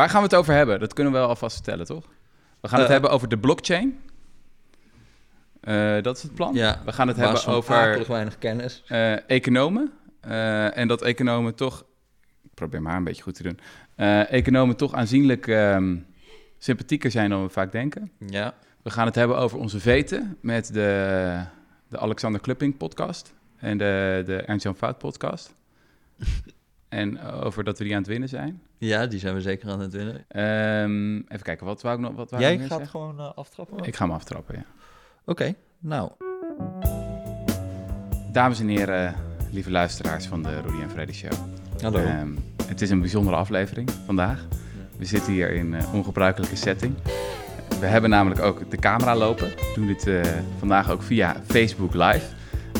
Waar gaan we het over hebben? Dat kunnen we wel alvast vertellen, toch? We gaan het Eh. hebben over de blockchain. Eh, dat is het plan. Ja, We gaan het hebben over weinig kennis. eh, economen. En dat economen toch... Ik probeer maar een beetje goed te doen. Economen toch aanzienlijk ehm, sympathieker zijn dan we vaak denken. Ja. We gaan het hebben over onze veten met de, de Alexander Klupping podcast en de, de Ernst-Jan Fout podcast. en over dat we die aan het winnen zijn. ja, die zijn we zeker aan het winnen. Ehm, even kijken, wat wou ik nog wat wou Jij gaat zeggen? gewoon eh, aftrappen? Ik ga hem aftrappen, ja. Oké, nou. Dames en heren, lieve luisteraars van de Rudy en Freddy Show. Hallo. Ehm, het is een bijzondere aflevering vandaag. We zitten hier in een ongebruikelijke setting. We hebben namelijk ook de camera lopen. We doen dit eh, vandaag ook via Facebook Live.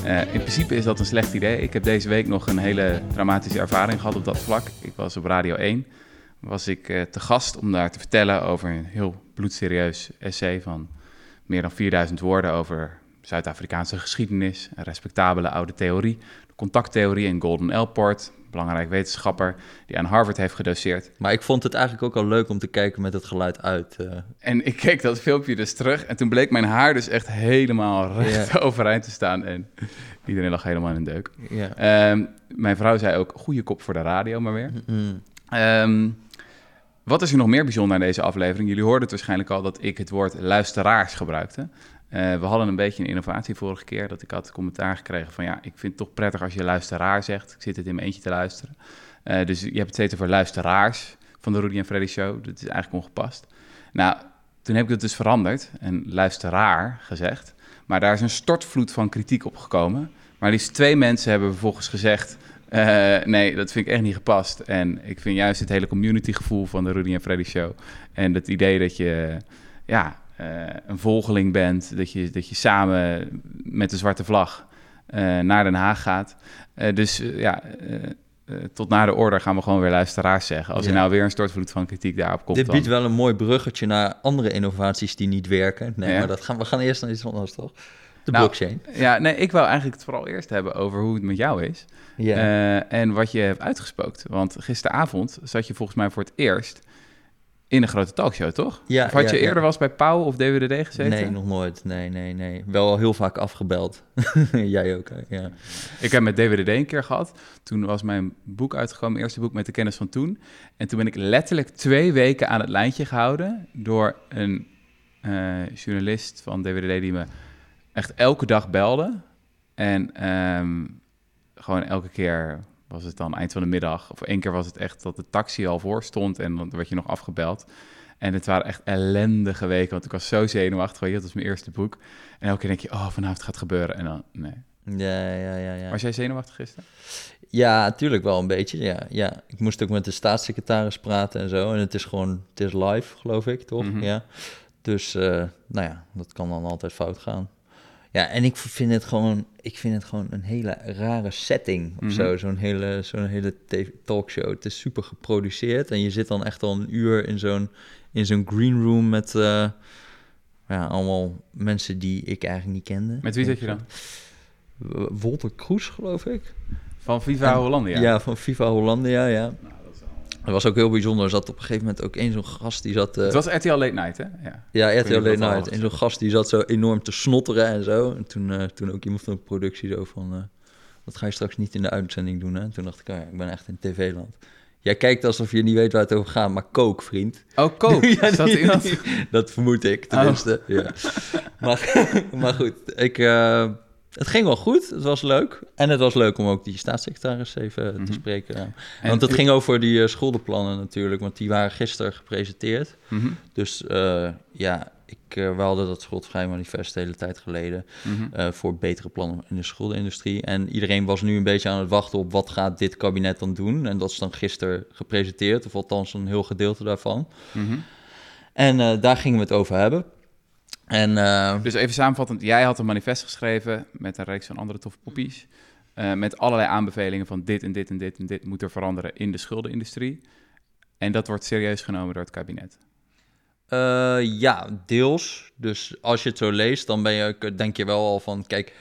Eh, in principe is dat een slecht idee. Ik heb deze week nog een hele dramatische ervaring gehad op dat vlak. Ik was op Radio 1. Was ik eh, te gast om daar te vertellen over een heel bloedserieus essay van meer dan 4000 woorden over Zuid-Afrikaanse geschiedenis, een respectabele oude theorie, de contacttheorie en Golden L-port, belangrijk wetenschapper die aan Harvard heeft gedoseerd. Maar ik vond het eigenlijk ook al leuk om te kijken met het geluid uit. eh. En ik keek dat filmpje dus terug en toen bleek mijn haar dus echt helemaal recht overeind te staan en iedereen lag helemaal in een deuk. Ehm, mijn vrouw zei ook, goede kop voor de radio maar weer. Mm. Ehm, wat is er nog meer bijzonder aan deze aflevering? Jullie hoorden het waarschijnlijk al dat ik het woord luisteraars gebruikte. Eh, we hadden een beetje een innovatie vorige keer. Dat ik had commentaar gekregen van ja, ik vind het toch prettig als je luisteraar zegt. Ik zit het in mijn eentje te luisteren. Eh, dus je hebt het steeds over luisteraars van de Rudy en Freddy Show. Dat is eigenlijk ongepast. Nou, toen heb ik het dus veranderd en luisteraar gezegd. Maar daar is een stortvloed van kritiek op gekomen. Maar liefst twee mensen hebben vervolgens gezegd... eh, nee, dat vind ik echt niet gepast. En ik vind juist het hele communitygevoel van de Rudy en Freddy Show... en het idee dat je ja, een volgeling bent... Dat je, dat je samen met de zwarte vlag eh, naar Den Haag gaat. Eh, dus eh, ja... eh, eh, tot na de order gaan we gewoon weer luisteraars zeggen. Als er Ja. nou weer een stortvloed van kritiek daarop komt, Dit dan... biedt wel een mooi bruggetje naar andere innovaties die niet werken. Nee, Ja. maar dat gaan, we gaan eerst naar iets anders, toch? De Nou, blockchain. Ja, nee, ik wou eigenlijk het vooral eerst hebben over hoe het met jou is. Ja. Eh, en wat je hebt uitgespookt. Want gisteravond zat je volgens mij voor het eerst in een grote talkshow, toch? Ja, of had ja, je eerder wel eens bij Pauw of DWDD gezeten? nee, nog nooit. Nee, nee, nee. Wel heel vaak afgebeld. Jij ook, hè? Ja. Ik heb met DWDD een keer gehad. Toen was mijn boek uitgekomen, mijn eerste boek met de kennis van toen. En toen ben ik letterlijk twee weken aan het lijntje gehouden door een eh, journalist van DWDD die me echt elke dag belde. En ehm, gewoon elke keer was het dan eind van de middag. Of één keer was het echt dat de taxi al voor stond en dan werd je nog afgebeld. En het waren echt ellendige weken, want ik was zo zenuwachtig. weet je, Dat was mijn eerste boek. En elke keer denk je, oh, vanavond gaat het gebeuren. En dan, nee. Ja, ja, ja, ja. Was jij zenuwachtig gisteren? Ja, natuurlijk wel een beetje. Ja, ja. Ik moest ook met de staatssecretaris praten en zo. En het is gewoon, het is live, geloof ik, toch? Mhm. Ja. Dus, eh, nou ja, dat kan dan altijd fout gaan. Ja, en ik vind het gewoon, ik vind het gewoon een hele rare setting of Mhm. zo. Zo'n hele, zo'n hele talkshow. Het is super geproduceerd en je zit dan echt al een uur in zo'n, in zo'n green room met eh, ja, allemaal mensen die ik eigenlijk niet kende. Met wie zit je dan? Wolter Kroes, geloof ik. Van Viva En- Hollandia? Ja, van Viva Hollandia, ja. Nou, dat Dat was ook heel bijzonder. Er zat op een gegeven moment ook één zo'n gast die zat... eh, Het was RTL Late Night, hè? Ja. ja, RTL Late dat Night. En zo'n gast die zat zo enorm te snotteren en zo. En toen, eh, toen ook iemand van de productie zo van... eh, dat ga je straks niet in de uitzending doen, hè? En toen dacht ik, oh ja, ik ben echt in tv-land. Jij kijkt alsof je niet weet waar het over gaat, maar kook, vriend. Oh, Koop. Ja, die- iemand... Dat vermoed ik, tenminste. Ja. Maar, maar goed, ik, het ging wel goed. Het was leuk. En het was leuk om ook die staatssecretaris even Mhm. te spreken. ja. En- want het ging over die eh, schuldenplannen natuurlijk, want die waren gisteren gepresenteerd. Mhm, Dus eh, ja, ik, eh, we hadden dat schuldvrij manifest de hele tijd geleden mhm. voor betere plannen in de schuldenindustrie. En iedereen was nu een beetje aan het wachten op wat gaat dit kabinet dan doen. En dat is dan gisteren gepresenteerd, of althans een heel gedeelte daarvan. Mhm. En daar gingen we het over hebben. En eh, Dus even samenvattend, jij had een manifest geschreven met een reeks van andere toffe poppies. eh, met allerlei aanbevelingen van dit en dit en dit en dit moet er veranderen in de schuldenindustrie. En dat wordt serieus genomen door het kabinet. eh, ja, deels. Dus als je het zo leest, dan ben je, denk je wel al van, kijk,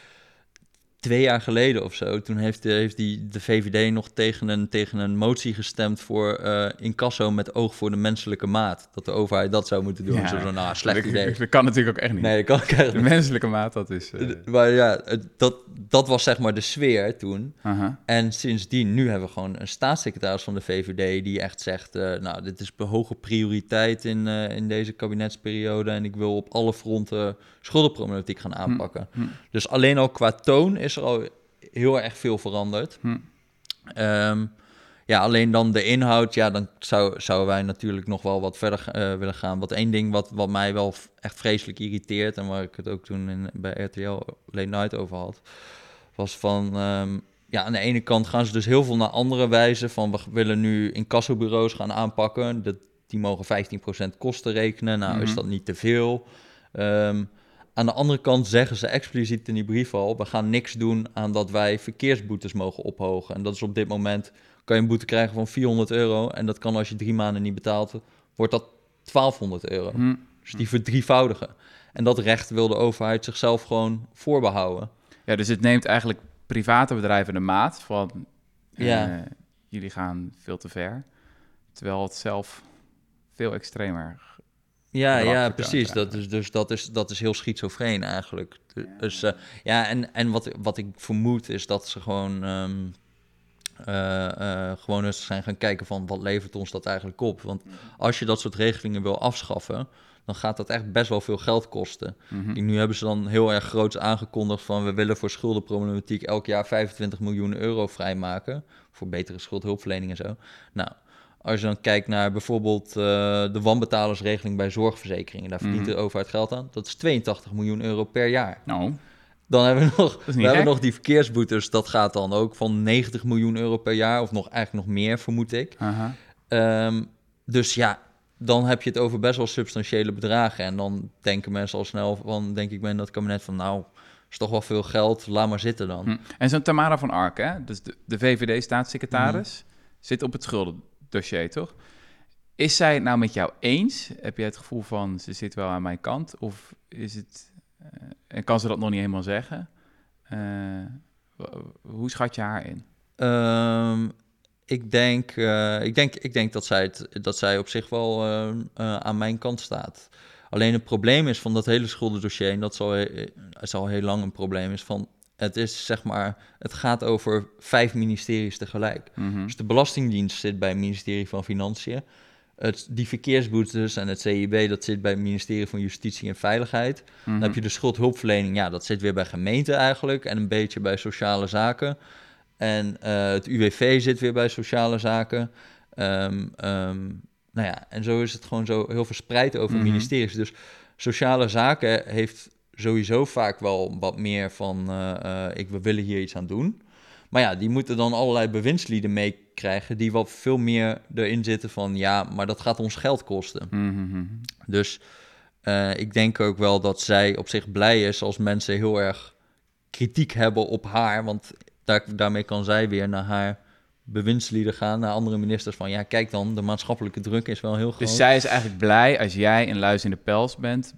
twee jaar geleden of zo, toen heeft de, heeft die, de VVD nog tegen een, tegen een motie gestemd voor eh incasso met oog voor de menselijke maat. Dat de overheid dat zou moeten doen. Ja. Zo nou, slecht dat, idee. dat kan natuurlijk ook echt niet. Nee, dat kan ik eigenlijk De menselijke maat, dat is... eh, niet. Maar ja, dat, dat was zeg maar de sfeer toen. aha. En sindsdien, nu hebben we gewoon een staatssecretaris van de VVD die echt zegt, eh, nou, dit is hoge prioriteit in, eh, in deze kabinetsperiode en ik wil op alle fronten schuldenproblematiek gaan aanpakken. hm. Dus alleen al qua toon is er al heel erg veel veranderd. Hm. Ehm, ja, alleen dan de inhoud, ja, dan zou, zouden wij natuurlijk nog wel wat verder eh, willen gaan. Wat één ding wat, wat mij wel echt vreselijk irriteert en waar ik het ook toen in, bij RTL Late Night over had, was van, ehm, ja, aan de ene kant gaan ze dus heel veel naar andere wijzen van we willen nu incassobureaus gaan aanpakken. Dat, die mogen 15% kosten rekenen. Nou, is Mhm. dat niet te veel? Ehm, aan de andere kant zeggen ze expliciet in die brief al: we gaan niks doen aan dat wij verkeersboetes mogen ophogen. En dat is op dit moment kan je een boete krijgen van 400 euro. En dat kan als je drie maanden niet betaalt, wordt dat 1200 euro. Hm. Dus die verdrievoudigen. En dat recht wil de overheid zichzelf gewoon voorbehouden. Ja, dus het neemt eigenlijk private bedrijven de maat van... eh, Ja. jullie gaan veel te ver. Terwijl het zelf veel extremer... Ja, ja, precies. Dat is, dus dat is, dat is heel schizofreen eigenlijk. Dus eh, ja, en, en wat, wat ik vermoed is dat ze gewoon, ehm, eh, eh, gewoon eens zijn gaan kijken van wat levert ons dat eigenlijk op. Want als je dat soort regelingen wil afschaffen, dan gaat dat echt best wel veel geld kosten. Mhm. Nu hebben ze dan heel erg groots aangekondigd van we willen voor schuldenproblematiek elk jaar 25 miljoen euro vrijmaken. Voor betere schuldhulpverlening en zo. Nou, als je dan kijkt naar bijvoorbeeld eh, de wanbetalersregeling bij zorgverzekeringen, daar verdient Mhm. de overheid geld aan. Dat is 82 miljoen euro per jaar. Nou, Dan hebben we nog, we hebben nog die verkeersboetes, dat gaat dan ook van 90 miljoen euro per jaar, of nog eigenlijk nog meer, vermoed ik. Ehm, dus ja, dan heb je het over best wel substantiële bedragen. En dan denken mensen al snel van, denk ik bij dat kabinet van, nou, is toch wel veel geld, laat maar zitten dan. Hm. En zo'n Tamara van Ark, hè? dus de, de VVD-staatssecretaris, zit op het schuldendossier, toch? Is zij het nou met jou eens? Heb je het gevoel van ze zit wel aan mijn kant? Of is het. eh, en kan ze dat nog niet helemaal zeggen? Eh, hoe schat je haar in? Ehm, ik, denk, eh, ik, denk, ik denk dat zij, het, dat zij op zich wel aan mijn kant staat. Alleen het probleem is van dat hele schuldendossier, en dat zal, he- is al heel lang een probleem, is van het is zeg maar, het gaat over vijf ministeries tegelijk. Mhm. Dus de Belastingdienst zit bij het ministerie van Financiën. Het, die verkeersboetes en het CIB, dat zit bij het ministerie van Justitie en Veiligheid. Mhm. Dan heb je de schuldhulpverlening, ja, dat zit weer bij gemeente eigenlijk. En een beetje bij sociale zaken. En eh, het UWV zit weer bij sociale zaken. Ehm, ehm, nou ja, en zo is het gewoon zo heel verspreid over Mhm. ministeries. Dus sociale zaken heeft sowieso vaak wel wat meer van... eh, eh, ik, we willen hier iets aan doen. Maar ja, die moeten dan allerlei bewindslieden meekrijgen... die wat veel meer erin zitten van... ja, maar dat gaat ons geld kosten. Mhm. Dus eh, ik denk ook wel dat zij op zich blij is als mensen heel erg kritiek hebben op haar. Want daar, daarmee kan zij weer naar haar bewindslieden gaan, naar andere ministers. Van ja, kijk dan, de maatschappelijke druk is wel heel groot. Dus zij is eigenlijk blij als jij een luis in de pels bent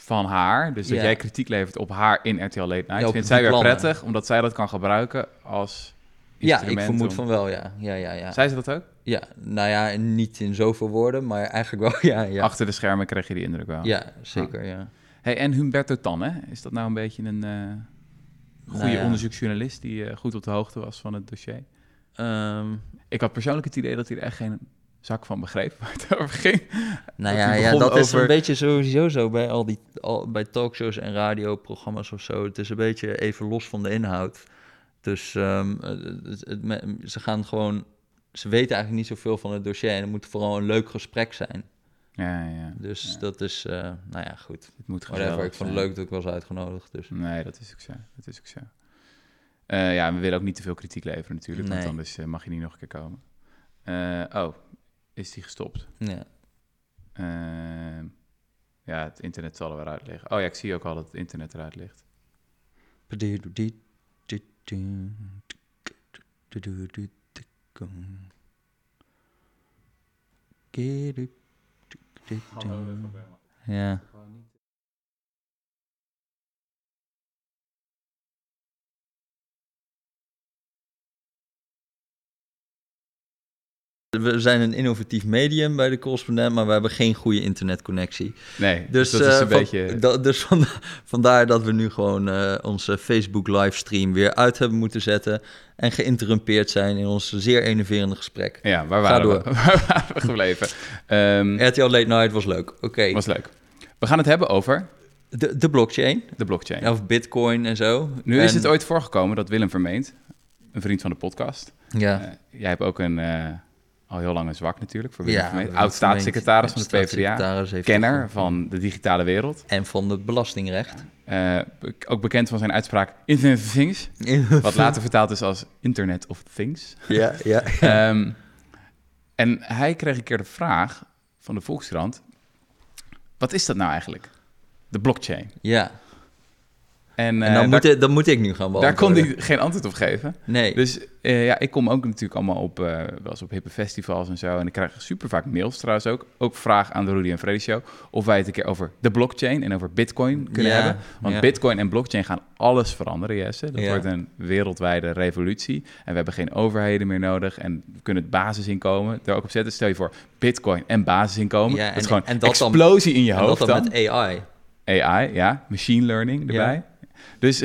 van haar. Dus dat jij kritiek levert op haar in RTL Late Night. Ja, Vindt zij weer plannen. prettig, omdat zij dat kan gebruiken als ja, ik vermoed om- van wel, ja. Ja, ja, ja. Zei ze dat ook? ja. Nou ja, niet in zoveel woorden, maar eigenlijk wel, ja. Ja, Achter de schermen kreeg je die indruk wel. ja zeker, ja. Hey, en Humberto Tan, hè? Is dat nou een beetje een eh goede Nou ja. onderzoeksjournalist die eh, goed op de hoogte was van het dossier? Ehm, Ik had persoonlijk het idee dat hij er echt geen zak van begreep waar het over ging. Nou ja, ja dat is een beetje sowieso zo bij al die al, bij talkshows en radioprogramma's of zo. Het is een beetje even los van de inhoud. Dus ehm, het, het- ze gaan gewoon. Ze weten eigenlijk niet zoveel van het dossier en het moet vooral een leuk gesprek zijn. Ja, ja. Dus Ja. dat is, eh, nou ja, goed. Het moet Whatever, gezellig ik vond het leuk dat ik was uitgenodigd. Dus. Nee, dat is ook zo. Dat is ook zo. Eh, ja, we willen ook niet te veel kritiek leveren natuurlijk, want Nee. anders eh, mag je niet nog een keer komen. Eh, oh, is die gestopt? Ja. Eh, ja, het internet zal er weer uit liggen. Oh ja, ik zie ook al dat het internet eruit ligt. Ja. We zijn een innovatief medium bij de correspondent, maar we hebben geen goede internetconnectie. Nee, Dus, dat is eh, een van- beetje... da- dus vanda- vandaar dat we nu gewoon eh, onze Facebook livestream weer uit hebben moeten zetten en geïnterrumpeerd zijn in ons zeer enerverende gesprek. Ja, waar waren, we, waar waren we gebleven? Ehm, RTL Late Night was leuk. Oké, was leuk. We gaan het hebben over de, de blockchain, de blockchain. of bitcoin en zo. Nu is het ooit voorgekomen dat Willem Vermeend, een vriend van de podcast... Ja, eh, jij hebt ook een, al heel lang een zwak natuurlijk voor ja Oud-staatssecretaris van de PvdA. Kenner van de digitale wereld. En van het belastingrecht. Eh, ook bekend van zijn uitspraak Internet of Things. Wat later vertaald is als Internet of Things. Ja, ja. Ehm, en hij kreeg een keer de vraag van de Volkskrant... Wat is dat nou eigenlijk? De blockchain. ja. En, En eh, dan, daar, moet, hij- dan moet ik nu gaan daar kon hij geen antwoord op geven. Nee. Dus eh, ja, ik kom ook natuurlijk allemaal op, eh wel eens op hippe festivals en zo. En ik krijg super vaak mails trouwens ook. Ook vraag aan de Rudy en Freddy Show. Of wij het een keer over de blockchain en over bitcoin kunnen Ja, hebben. Want ja. bitcoin en blockchain gaan alles veranderen, Jesse. Dat Ja. wordt een wereldwijde revolutie. En we hebben geen overheden meer nodig. En we kunnen het basisinkomen er ook op zetten. Stel je voor, bitcoin en basisinkomen. Dat is en- gewoon en dat dan- explosie in je En hoofd dat dan. dan met AI. AI, ja. Machine learning erbij. Dus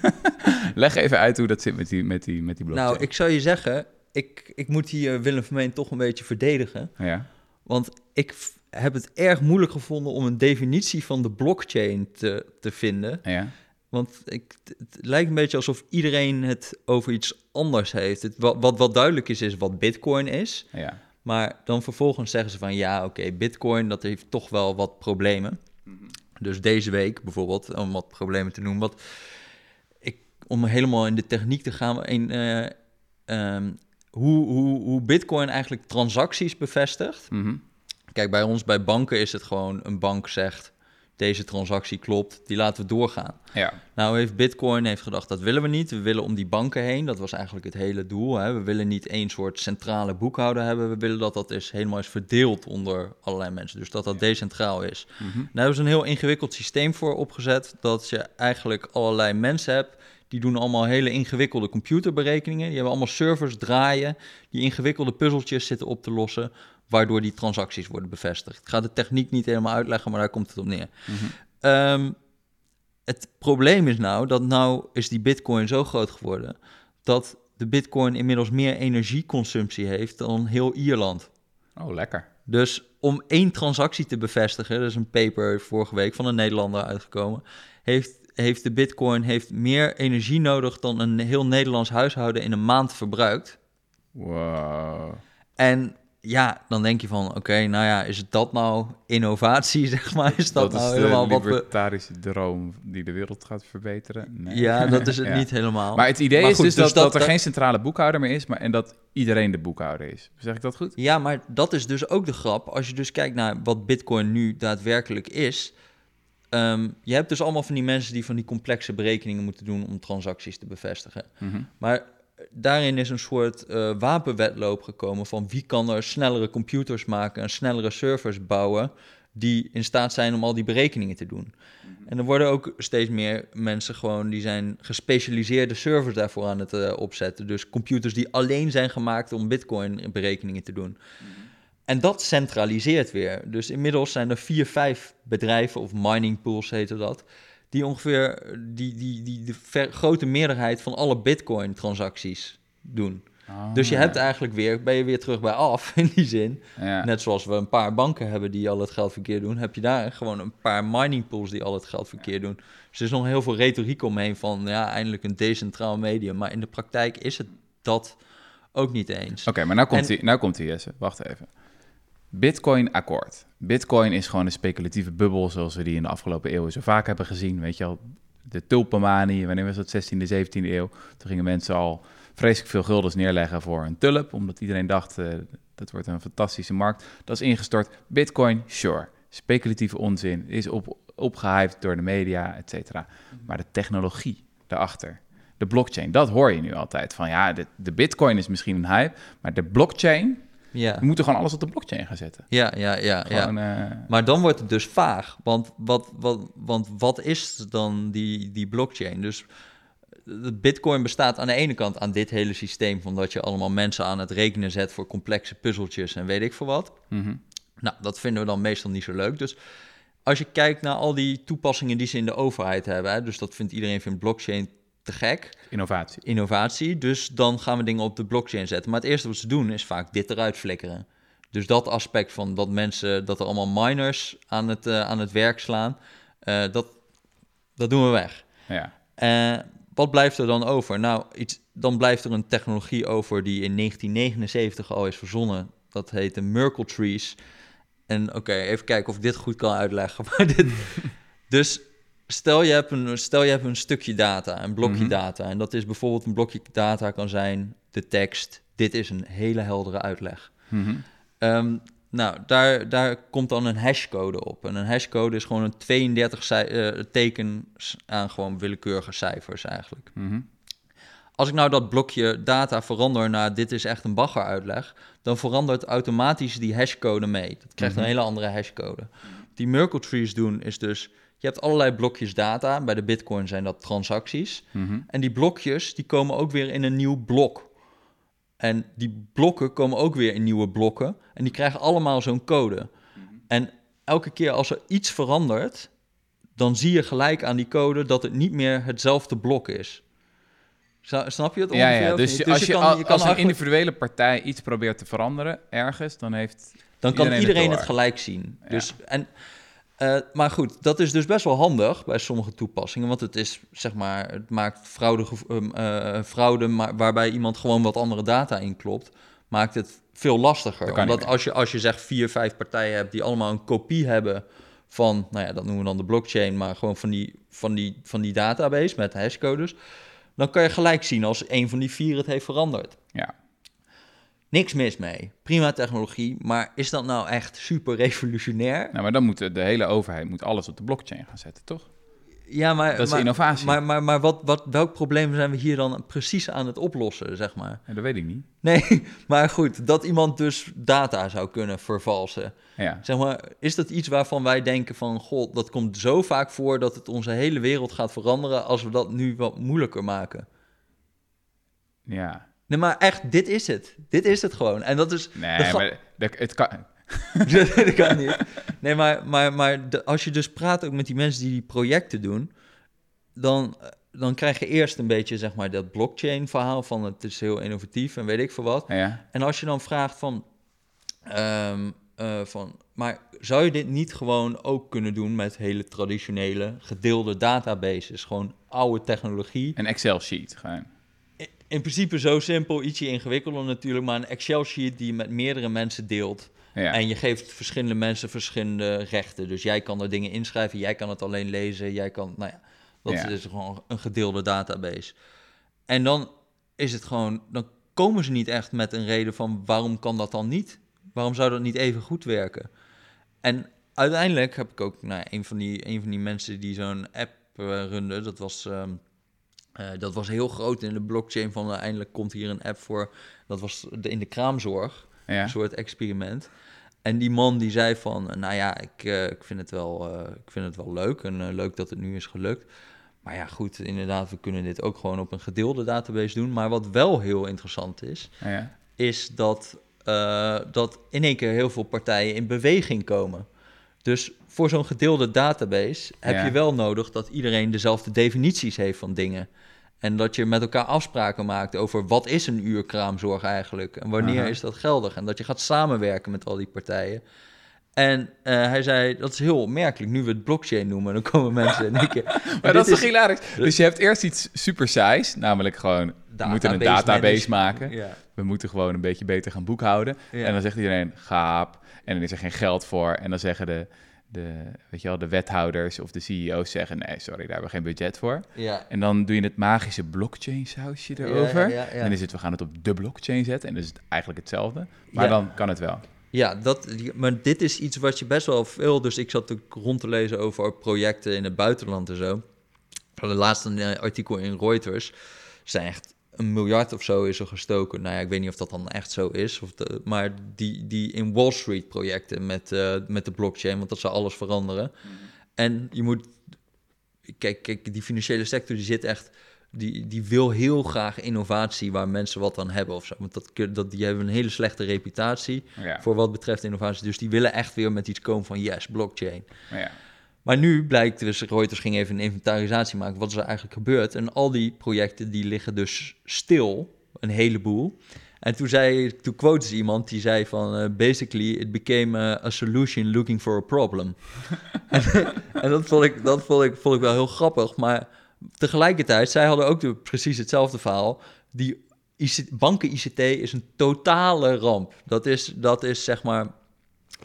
leg even uit hoe dat zit met die, met die, met die blockchain. Nou, ik zou je zeggen, ik, ik moet hier Willem Vermeen toch een beetje verdedigen. Ja. Want ik heb het erg moeilijk gevonden om een definitie van de blockchain te, te vinden. Ja. Want ik, het lijkt een beetje alsof iedereen het over iets anders heeft. Het, wat, wat, wat duidelijk is, is wat bitcoin is. Ja. Maar dan vervolgens zeggen ze van ja, oké, bitcoin, dat heeft toch wel wat problemen. Dus deze week bijvoorbeeld, om wat problemen te noemen. Wat ik, om helemaal in de techniek te gaan, in, eh, ehm, hoe, hoe, hoe bitcoin eigenlijk transacties bevestigt. Mhm. Kijk, bij ons bij banken is het gewoon een bank zegt, deze transactie klopt, die laten we doorgaan. Ja. Nou heeft Bitcoin heeft gedacht, dat willen we niet. We willen om die banken heen. Dat was eigenlijk het hele doel. Hè. We willen niet één soort centrale boekhouder hebben. We willen dat dat is helemaal is verdeeld onder allerlei mensen. Dus dat dat decentraal is. Mhm. Daar hebben ze een heel ingewikkeld systeem voor opgezet. Dat je eigenlijk allerlei mensen hebt. Die doen allemaal hele ingewikkelde computerberekeningen. Die hebben allemaal servers draaien. Die ingewikkelde puzzeltjes zitten op te lossen. Waardoor die transacties worden bevestigd. Ik ga de techniek niet helemaal uitleggen, maar daar komt het op neer. Mhm. Ehm, het probleem is nou dat nou is die bitcoin zo groot geworden dat de bitcoin inmiddels meer energieconsumptie heeft dan heel Ierland. Oh, lekker. Dus om één transactie te bevestigen, er is een paper vorige week van een Nederlander uitgekomen, heeft, heeft de bitcoin heeft meer energie nodig dan een heel Nederlands huishouden in een maand verbruikt. Wow. En ja, dan denk je van, oké, nou ja, is dat nou innovatie, zeg maar? Is dat, Dat, nou is helemaal de wat we... libertarische droom die de wereld gaat verbeteren? Nee. Ja, dat is het Ja. niet helemaal. Maar het idee Maar is goed, dus, dus dat, dat- dat er dat- geen centrale boekhouder meer is, maar en dat iedereen de boekhouder is. Zeg ik dat goed? Ja, maar dat is dus ook de grap. Als je dus kijkt naar wat Bitcoin nu daadwerkelijk is. ehm, je hebt dus allemaal van die mensen die van die complexe berekeningen moeten doen om transacties te bevestigen. Mhm. Maar daarin is een soort eh, wapenwedloop gekomen van wie kan er snellere computers maken en snellere servers bouwen die in staat zijn om al die berekeningen te doen. En er worden ook steeds meer mensen gewoon die zijn gespecialiseerde servers daarvoor aan het eh, opzetten. Dus computers die alleen zijn gemaakt om bitcoin berekeningen te doen. En dat centraliseert weer. Dus inmiddels zijn er vier, vijf bedrijven, of mining pools heette dat, die ongeveer die, die, die de ver- grote meerderheid van alle bitcoin-transacties doen. Ah, Dus je hebt eigenlijk weer, ben je weer terug bij af in die zin. ja. Net zoals we een paar banken hebben die al het geldverkeer doen, heb je daar gewoon een paar mining pools die al het geldverkeer doen. Dus er is nog heel veel retoriek omheen van ja, eindelijk een decentraal medium. Maar in de praktijk is het dat ook niet eens. Oké, maar nou komt, die, nou komt die, Jesse. Wacht even. Bitcoin-akkoord. Bitcoin is gewoon een speculatieve bubbel zoals we die in de afgelopen eeuwen zo vaak hebben gezien. Weet je al, de tulpenmanie, wanneer was dat, 16e, 17e eeuw? Toen gingen mensen al vreselijk veel guldens neerleggen voor een tulp, omdat iedereen dacht, eh, dat wordt een fantastische markt. Dat is ingestort. Bitcoin, sure. Speculatieve onzin, is op, opgehyped door de media, et cetera. Maar de technologie daarachter, de blockchain, dat hoor je nu altijd. Van ja, de, de bitcoin is misschien een hype, maar de blockchain, Ja, we moeten gewoon alles op de blockchain gaan zetten. ja, ja, ja. ja. Eh, Maar dan wordt het dus vaag. Want wat, wat, want wat is dan die, die blockchain? Dus de Bitcoin bestaat aan de ene kant aan dit hele systeem van dat je allemaal mensen aan het rekenen zet voor complexe puzzeltjes en weet ik veel wat. Mhm. Nou, dat vinden we dan meestal niet zo leuk. Dus als je kijkt naar al die toepassingen die ze in de overheid hebben, hè, dus dat vindt iedereen vindt blockchain te gek, Innovatie. innovatie, dus dan gaan we dingen op de blockchain zetten. Maar het eerste wat ze doen is vaak dit eruit flikkeren. Dus dat aspect van dat mensen, dat er allemaal miners aan het, eh, aan het werk slaan, eh, dat, dat doen we weg. Ja. Eh, wat blijft er dan over? Nou, iets, dan blijft er een technologie over die in 1979 al is verzonnen. Dat heet de Merkle Trees. En oké, even kijken of ik dit goed kan uitleggen. Maar dit, dus stel je, hebt een, stel je hebt een stukje data, een blokje Mhm. data. En dat is bijvoorbeeld een blokje data kan zijn de tekst. Dit is een hele heldere uitleg. Mhm. Ehm, nou, daar, daar komt dan een hashcode op. En een hashcode is gewoon een 32 cij- eh, tekens aan gewoon willekeurige cijfers eigenlijk. Mhm. Als ik nou dat blokje data verander naar dit is echt een bagger-uitleg, dan verandert automatisch die hashcode mee. Dat krijgt een hele andere hashcode. Die Merkle trees doen is dus, je hebt allerlei blokjes data. Bij de Bitcoin zijn dat transacties. Mhm. En die blokjes, die komen ook weer in een nieuw blok. En die blokken komen ook weer in nieuwe blokken. En die krijgen allemaal zo'n code. En elke keer als er iets verandert, dan zie je gelijk aan die code dat het niet meer hetzelfde blok is. Snap je het Ja, ongeveer? ja. Dus, niet? als je, kan- al- kan als een eigenlijk- individuele partij iets probeert te veranderen ergens, dan heeft dan kan iedereen het gelijk zien. Ja. Dus, en, eh, maar goed, dat is dus best wel handig bij sommige toepassingen. Want het is, zeg maar, het maakt fraude, um, eh, fraude maar, waarbij iemand gewoon wat andere data inklopt, maakt het veel lastiger. Omdat als je, als je zegt vier, vijf partijen hebt die allemaal een kopie hebben van, nou ja, dat noemen we dan de blockchain, maar gewoon van die, van die, van die database met hashcodes, dan kan je gelijk zien als een van die vier het heeft veranderd. Ja. Niks mis mee. Prima technologie, maar is dat nou echt super revolutionair? Nou, maar dan moet de, de hele overheid moet alles op de blockchain gaan zetten, toch? Ja, maar, Dat is maar, innovatie. Maar, maar, maar wat, wat, welk probleem zijn we hier dan precies aan het oplossen, zeg maar? Ja, dat weet ik niet. Nee, maar goed, dat iemand dus data zou kunnen vervalsen. Ja. Zeg maar, is dat iets waarvan wij denken van... goh, dat komt zo vaak voor dat het onze hele wereld gaat veranderen... als we dat nu wat moeilijker maken? Ja. Nee, maar echt, dit is het. Dit is het gewoon. En dat is... Nee, de maar het kan... dat kan niet. Nee, maar, maar, maar de- als je dus praat ook met die mensen die die projecten doen, dan, dan krijg je eerst een beetje zeg maar dat blockchain verhaal van het is heel innovatief en weet ik veel wat. Ja. En als je dan vraagt van, ehm, eh, van, maar zou je dit niet gewoon ook kunnen doen met hele traditionele gedeelde databases, gewoon oude technologie? Een Excel-sheet, gewoon. In- In principe zo simpel, ietsje ingewikkelder natuurlijk, maar een Excel-sheet die je met meerdere mensen deelt. Ja. En je geeft verschillende mensen verschillende rechten. Dus jij kan er dingen inschrijven, jij kan het alleen lezen, jij kan, nou ja, dat Ja. is gewoon een gedeelde database. En dan is het gewoon, dan komen ze niet echt met een reden van waarom kan dat dan niet? Waarom zou dat niet even goed werken? En uiteindelijk heb ik ook, nou, een van die, een van die mensen die zo'n app eh, runde, dat was, ehm, eh, dat was heel groot in de blockchain van uh, eindelijk komt hier een app voor. Dat was de, in de kraamzorg ja. een soort experiment. En die man die zei van, eh, nou ja, ik, eh, ik, vind, het wel, eh, ik vind het wel leuk en eh, leuk dat het nu is gelukt. Maar ja, goed, inderdaad, we kunnen dit ook gewoon op een gedeelde database doen. Maar wat wel heel interessant is, ja. is dat, eh, dat in één keer heel veel partijen in beweging komen. Dus voor zo'n gedeelde database heb Ja. je wel nodig dat iedereen dezelfde definities heeft van dingen. En dat je met elkaar afspraken maakt over wat is een uur kraamzorg eigenlijk en wanneer Aha. is dat geldig. En dat je gaat samenwerken met al die partijen. En eh, hij zei, dat is heel opmerkelijk. Nu we het blockchain noemen, dan komen mensen in één keer... Maar dat is toch hilarisch? Dus je hebt eerst iets super saais, namelijk gewoon, we moeten een Database maken. Ja. We moeten gewoon een beetje beter gaan boekhouden. Ja. En dan zegt iedereen, gaap. En dan is er geen geld voor. En dan zeggen de, de, weet je wel, de wethouders of de CEO's zeggen, nee, sorry, daar hebben we geen budget voor. Ja. En dan doe je het magische blockchain sausje Ja, erover. ja, ja, ja. En dan is het, we gaan het op de blockchain zetten. En dan is het eigenlijk hetzelfde. Maar dan kan het wel. Ja, dat, maar dit is iets wat je best wel veel... Dus ik zat ook rond te lezen over projecten in het buitenland en zo. De laatste artikel in Reuters zijn echt een miljard of zo is er gestoken. Nou ja, ik weet niet of dat dan echt zo is. Of de, maar die, die in Wall Street projecten met, eh, met de blockchain, want dat zou alles veranderen. En je moet... Kijk, kijk, die financiële sector die zit echt die, die wil heel graag innovatie waar mensen wat aan hebben of zo. Want dat, kun- dat, die hebben een hele slechte reputatie Ja. voor wat betreft innovatie. Dus die willen echt weer met iets komen van yes, blockchain. Ja. Maar nu blijkt dus, Reuters ging even een inventarisatie maken, wat is er eigenlijk gebeurd? En al die projecten die liggen dus stil, een heleboel. En toen zei, toen quote ze iemand die zei van, eh, basically it became a, solution looking for a problem. en dat, vond ik, dat vond, ik, vond ik wel heel grappig, maar tegelijkertijd, zij hadden ook precies hetzelfde verhaal. Die banken ICT is een totale ramp. Dat is, dat is zeg maar,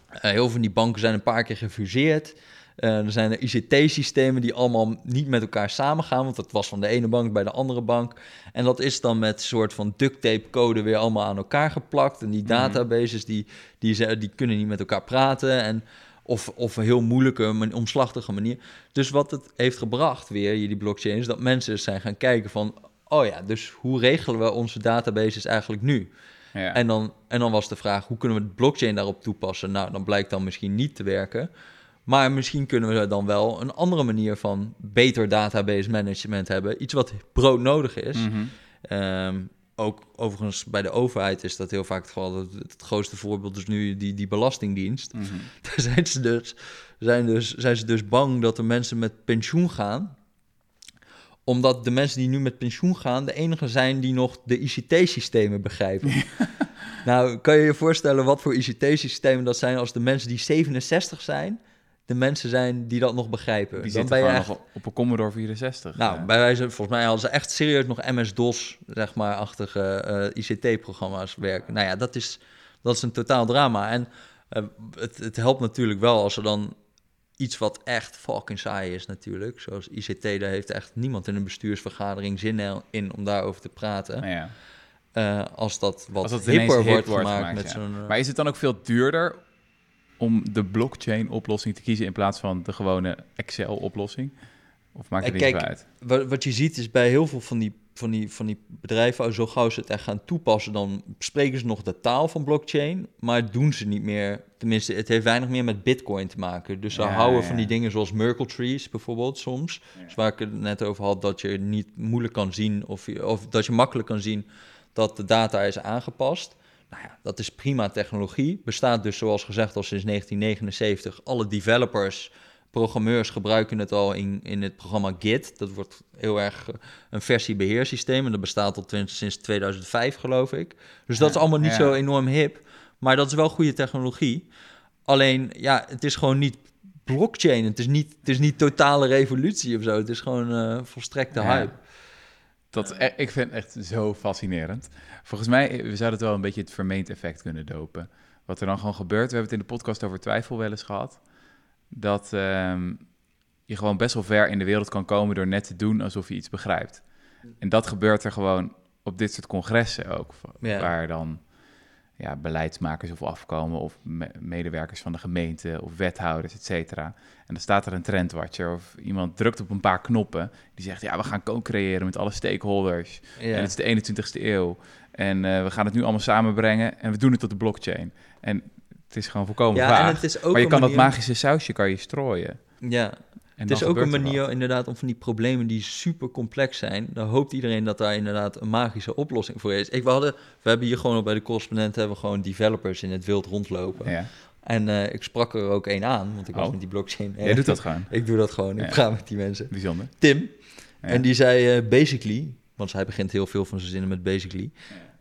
eh, heel veel van die banken zijn een paar keer gefuseerd. Eh, er zijn er ICT-systemen die allemaal niet met elkaar samengaan, want dat was van de ene bank bij de andere bank. En dat is dan met een soort van duct tape code weer allemaal aan elkaar geplakt. En die Mhm. databases die, die, ze- die kunnen niet met elkaar praten. En of, of een heel moeilijke, omslachtige manier. Dus wat het heeft gebracht weer, die blockchain, is dat mensen zijn gaan kijken van... oh ja, dus hoe regelen we onze databases eigenlijk nu? Ja. En, dan, en dan was de vraag, hoe kunnen we de blockchain daarop toepassen? Nou, dan blijkt dan misschien niet te werken. Maar misschien kunnen we dan wel een andere manier van beter database management hebben. Iets wat broodnodig is. Mhm. Ehm, ook overigens bij de overheid is dat heel vaak het geval. Het, het grootste voorbeeld is nu die, die belastingdienst. Mhm. Daar zijn ze, dus, zijn, dus, zijn ze dus bang dat er mensen met pensioen gaan. Omdat de mensen die nu met pensioen gaan, de enige zijn die nog de ICT-systemen begrijpen. nou, kan je je voorstellen wat voor ICT-systemen dat zijn als de mensen die 67 zijn, de mensen zijn die dat nog begrijpen. Die Dan ben je echt nog op een Commodore 64. nou, Ja. bij wijze, volgens mij hadden ze echt serieus nog MS-DOS, zeg maar, achtige eh, ICT-programma's werken. Nou ja, dat is, dat is een totaal drama. En eh, het, het helpt natuurlijk wel als er dan iets wat echt fucking saai is natuurlijk. Zoals ICT, daar heeft echt niemand in een bestuursvergadering zin in om daarover te praten. Nou ja. Eh, als dat wat Als dat hipper hip wordt wordt gemaakt, gemaakt, met ja. zo'n... Maar is het dan ook veel duurder om de blockchain-oplossing te kiezen in plaats van de gewone Excel-oplossing? Of maakt het Eh, niet uit? Wat, wat je ziet is bij heel veel van die, van die, van die bedrijven, zo gauw ze het echt gaan toepassen, dan spreken ze nog de taal van blockchain, maar doen ze niet meer. Tenminste, het heeft weinig meer met bitcoin te maken. Dus ze Ja, houden ja, van die dingen zoals Merkle trees bijvoorbeeld soms. Ja. Dus waar ik het net over had, dat je niet moeilijk kan zien, of, je- of dat je makkelijk kan zien dat de data is aangepast. Nou ja, dat is prima technologie. Bestaat dus zoals gezegd al sinds 1979. Alle developers, programmeurs gebruiken het al in, in het programma Git. Dat wordt heel erg eh, een versiebeheersysteem. En dat bestaat al sinds 2005 geloof ik. Dus dat is allemaal niet ja. zo enorm hip. Maar dat is wel goede technologie. Alleen, ja, het is gewoon niet blockchain. Het is niet, het is niet totale revolutie of zo. Het is gewoon eh volstrekte Ja. hype. Dat, e- ik vind het echt zo fascinerend. Volgens mij, we zouden het wel een beetje het vermeend effect kunnen dopen. Wat er dan gewoon gebeurt, we hebben het in de podcast over twijfel wel eens gehad. Dat ehm, je gewoon best wel ver in de wereld kan komen door net te doen alsof je iets begrijpt. En dat gebeurt er gewoon op dit soort congressen ook. Ja. Waar dan ja, beleidsmakers of afkomen of me- medewerkers van de gemeente of wethouders, et cetera. En dan staat er een trendwatcher of iemand drukt op een paar knoppen. Die zegt, ja, we gaan co-creëren met alle stakeholders. Ja. En het is de 21ste eeuw. En eh, we gaan het nu allemaal samenbrengen en we doen het tot de blockchain. En het is gewoon volkomen Ja, vaag. en het is ook maar je kan manier- dat magische sausje kan je strooien. Ja, het is ook een er manier inderdaad om van die problemen die super complex zijn. Dan hoopt iedereen dat daar inderdaad een magische oplossing voor is. Ik, we, hadden, we hebben hier gewoon bij de correspondent hebben we gewoon developers in het wild rondlopen. Ja. En eh, ik sprak er ook één aan, want ik was Oh. met die blockchain. Jij doet dat gewoon. Ik doe dat gewoon. Ik Ja. praat met die mensen. Bijzonder. Tim. Ja. En die zei eh, basically, want hij begint heel veel van zijn zinnen met basically.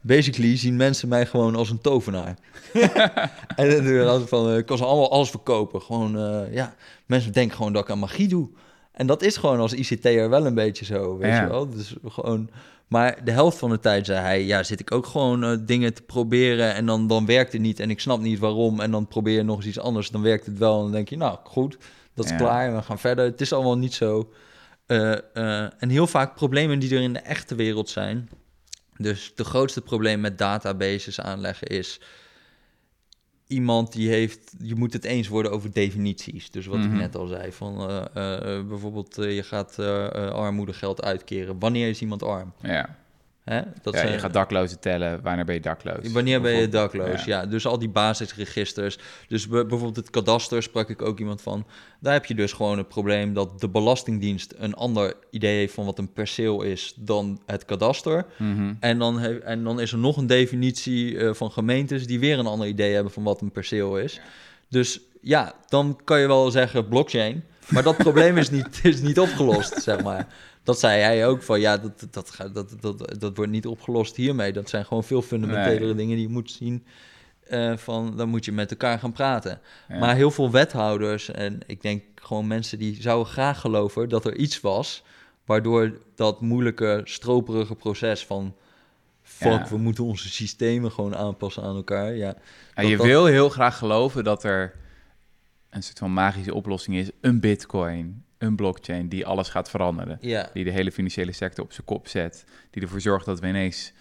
Basically zien mensen mij gewoon als een tovenaar. en dan doe van, eh, ik kan ze allemaal alles verkopen. Gewoon, eh, ja, mensen denken gewoon dat ik aan magie doe. En dat is gewoon als ICT'er wel een beetje zo, weet Ja. je wel. Dus gewoon, maar de helft van de tijd zei hij, ja, zit ik ook gewoon eh, dingen te proberen en dan, dan werkt het niet en ik snap niet waarom. En dan probeer je nog eens iets anders, dan werkt het wel en dan denk je, nou, goed, dat is Ja. klaar en we gaan verder. Het is allemaal niet zo... en heel vaak problemen die er in de echte wereld zijn. Dus de grootste probleem met databases aanleggen is iemand die heeft, je moet het eens worden over definities. Dus wat Mhm. ik net al zei, van eh, eh, eh, bijvoorbeeld je gaat armoedegeld uitkeren. Wanneer is iemand arm? Ja. Hè? Dat ja, zijn- je gaat daklozen tellen. Wanneer ben je dakloos? Wanneer ben je dakloos? Ja. Ja. dus al die basisregisters. Dus bij- bijvoorbeeld het kadaster sprak ik ook iemand van. Daar heb je dus gewoon het probleem dat de Belastingdienst een ander idee heeft van wat een perceel is dan het kadaster. Mhm. En dan, he- en dan is er nog een definitie eh, van gemeentes die weer een ander idee hebben van wat een perceel is. Dus ja, dan kan je wel zeggen blockchain. Maar dat probleem is niet, is niet opgelost, zeg maar. Dat zei hij ook van ja, dat, dat, gaat- dat, dat, dat wordt niet opgelost hiermee. Dat zijn gewoon veel fundamentelere Nee. dingen die je moet zien. eh, van dan moet je met elkaar gaan praten. Ja. Maar heel veel wethouders en ik denk gewoon mensen die zouden graag geloven dat er iets was. Waardoor dat moeilijke, stroperige proces van. Fuck, Ja. we moeten onze systemen gewoon aanpassen aan elkaar. Ja, Ja, je dat- wil heel graag geloven dat er een soort van magische oplossing is. Een bitcoin, een blockchain die alles gaat veranderen. ja. Die de hele financiële sector op zijn kop zet. Die ervoor zorgt dat we ineens,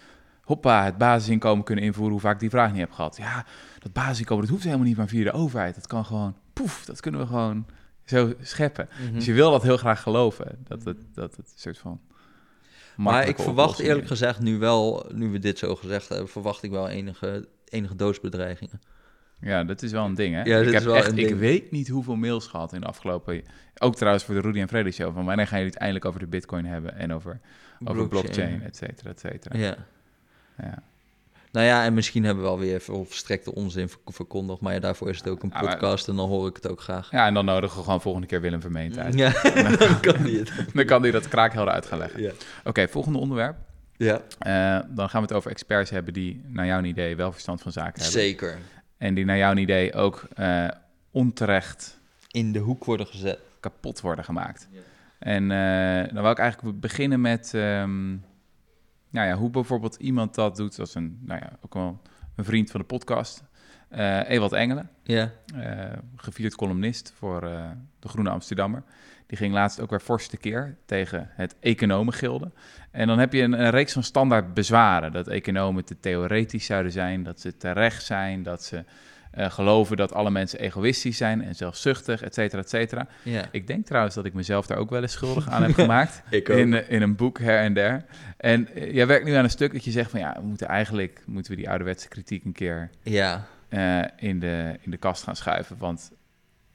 hoppa, het basisinkomen kunnen invoeren. Hoe vaak ik die vraag niet heb gehad. Ja, dat basisinkomen, dat hoeft helemaal niet maar via de overheid. Dat kan gewoon, poef, dat kunnen we gewoon zo scheppen. Mhm. Dus je wil dat heel graag geloven. Dat het, dat het een soort van Maar ik verwacht eerlijk is. gezegd nu wel, nu we dit zo gezegd hebben, verwacht ik wel enige, enige doodsbedreigingen. Ja, dat is wel een ding, hè? Ja, ik heb echt, een ik ding. weet niet hoeveel mails gehad in de afgelopen... Ook trouwens voor de Rudy en Freddy show. Van wanneer gaan jullie het eindelijk over de bitcoin hebben en over, over blockchain, et cetera, et cetera. Ja. Ja. Nou ja, en misschien hebben we alweer verstrekte onzin ver- verkondigd, maar ja, daarvoor is het ook een Ja, maar- podcast en dan hoor ik het ook graag. ja, en dan nodigen we gewoon volgende keer Willem Vermeend uit. Ja, dan kan die het. Dan kan hij dat kraakhelder uit gaan leggen. Ja. Oké, volgende onderwerp. ja, Eh, dan gaan we het over experts hebben die naar jouw idee wel verstand van zaken hebben. zeker. En die naar jouw idee ook eh, onterecht In de hoek worden gezet. kapot worden gemaakt. Ja. En eh, dan wil ik eigenlijk beginnen met ehm, nou ja, hoe bijvoorbeeld iemand dat doet. Dat is een, nou ja, ook wel een vriend van de podcast. Eh Ewald Engelen, Ja, eh, gevierd columnist voor eh, de Groene Amsterdammer. Die ging laatst ook weer fors tekeer tegen het economengilde. En dan heb je een, een reeks van standaard bezwaren. Dat economen te theoretisch zouden zijn, dat ze terecht zijn, dat ze geloven dat alle mensen egoïstisch zijn en zelfzuchtig, et cetera, et cetera. ja. Ik denk trouwens dat ik mezelf daar ook wel eens schuldig aan heb gemaakt. Ik ook. in, in een boek her en der. En jij werkt nu aan een stuk dat je zegt van ja, we moeten eigenlijk moeten we die ouderwetse kritiek een keer Ja, eh, in, de, in de kast gaan schuiven. Want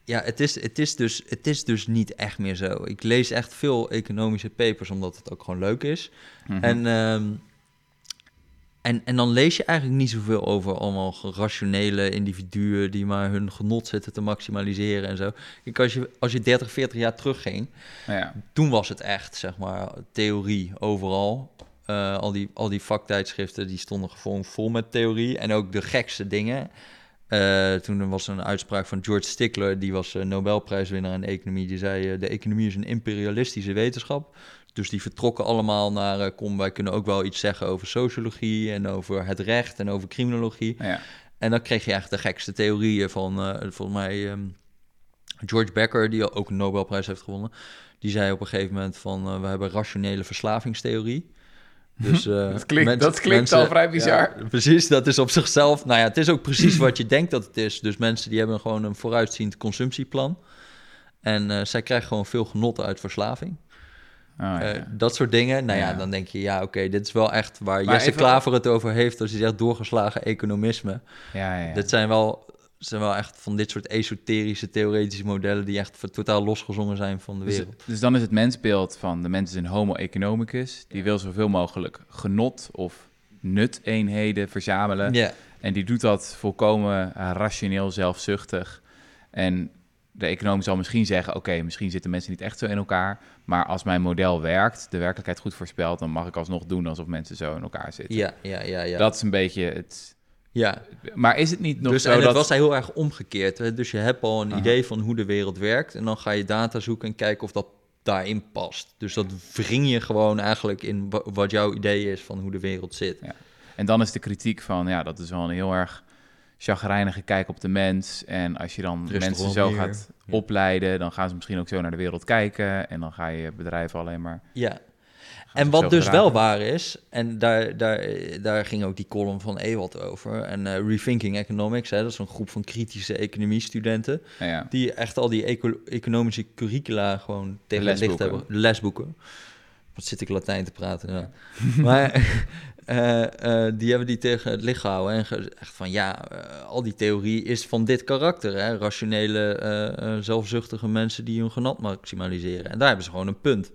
ja het, is, het, is dus, het is dus niet echt meer zo. Ik lees echt veel economische papers, omdat het ook gewoon leuk is. mhm, En, ehm, en, en dan lees je eigenlijk niet zoveel over allemaal rationele individuen die maar hun genot zitten te maximaliseren en zo. Kijk, als je, als je 30, 40 jaar terugging, nou ja, toen was het echt, zeg maar, theorie overal. Eh, al, die, al die vaktijdschriften die stonden gewoon vol met theorie en ook de gekste dingen. Eh, toen was er een uitspraak van George Stickler, die was eh, Nobelprijswinnaar in de economie. Die zei, de economie is een imperialistische wetenschap. Dus die vertrokken allemaal naar, kom, wij kunnen ook wel iets zeggen over sociologie en over het recht en over criminologie. ja, En dan kreeg je echt de gekste theorieën van, eh, volgens mij, ehm, George Becker, die ook een Nobelprijs heeft gewonnen. Die zei op een gegeven moment van, we hebben rationele verslavingstheorie. Dus, eh, Dat klinkt- mensen- dat klinkt al vrij bizar. ja, precies, dat is op zichzelf. Nou ja, het is ook precies wat je denkt dat het is. Dus mensen die hebben gewoon een vooruitziend consumptieplan. En eh, zij krijgen gewoon veel genot uit verslaving. oh, Eh, ja. dat soort dingen. Nou ja, Ja. dan denk je, ja, oké, dit is wel echt waar Maar Jesse even- Klaver het over heeft als hij zegt doorgeslagen economisme. ja, ja, ja. Dit zijn wel, zijn wel echt van dit soort esoterische, theoretische modellen die echt totaal losgezongen zijn van de Dus, wereld. dus dan is het mensbeeld van de mens is een homo economicus. Die wil zoveel mogelijk genot of nut-eenheden verzamelen. Ja, En die doet dat volkomen eh, rationeel, zelfzuchtig. En de econoom zal misschien zeggen: Oké, misschien zitten mensen niet echt zo in elkaar. Maar als mijn model werkt, de werkelijkheid goed voorspelt, dan mag ik alsnog doen alsof mensen zo in elkaar zitten. ja, ja, ja. ja. Dat is een beetje het. Ja. Maar is het niet nog dus zo en het dat. was heel erg omgekeerd. Hè? Dus je hebt al een Aha. idee van hoe de wereld werkt. En dan ga je data zoeken en kijken of dat daarin past. Dus dat wring je gewoon eigenlijk in wa- wat jouw idee is van hoe de wereld zit. En dan is de kritiek van: Ja, dat is wel een heel erg chagrijnige kijk op de mens. En als je dan mensen zo gaat Ja. opleiden, dan gaan ze misschien ook zo naar de wereld kijken. En dan ga je bedrijven alleen maar. Ja. En wat dus wel waar is, en daar, daar, daar ging ook die column van Ewald over. En eh, Rethinking Economics, hè, dat is een groep van kritische economiestudenten. Ja, Die echt al die eco- economische curricula gewoon tegen het licht hebben. Lesboeken. Wat zit ik Latijn te praten? Ja. maar eh, eh, die hebben die tegen het licht gehouden en gezegd van ja, al die theorie is van dit karakter. Hè? Rationele, zelfzuchtige mensen die hun genot maximaliseren. En daar hebben ze gewoon een punt.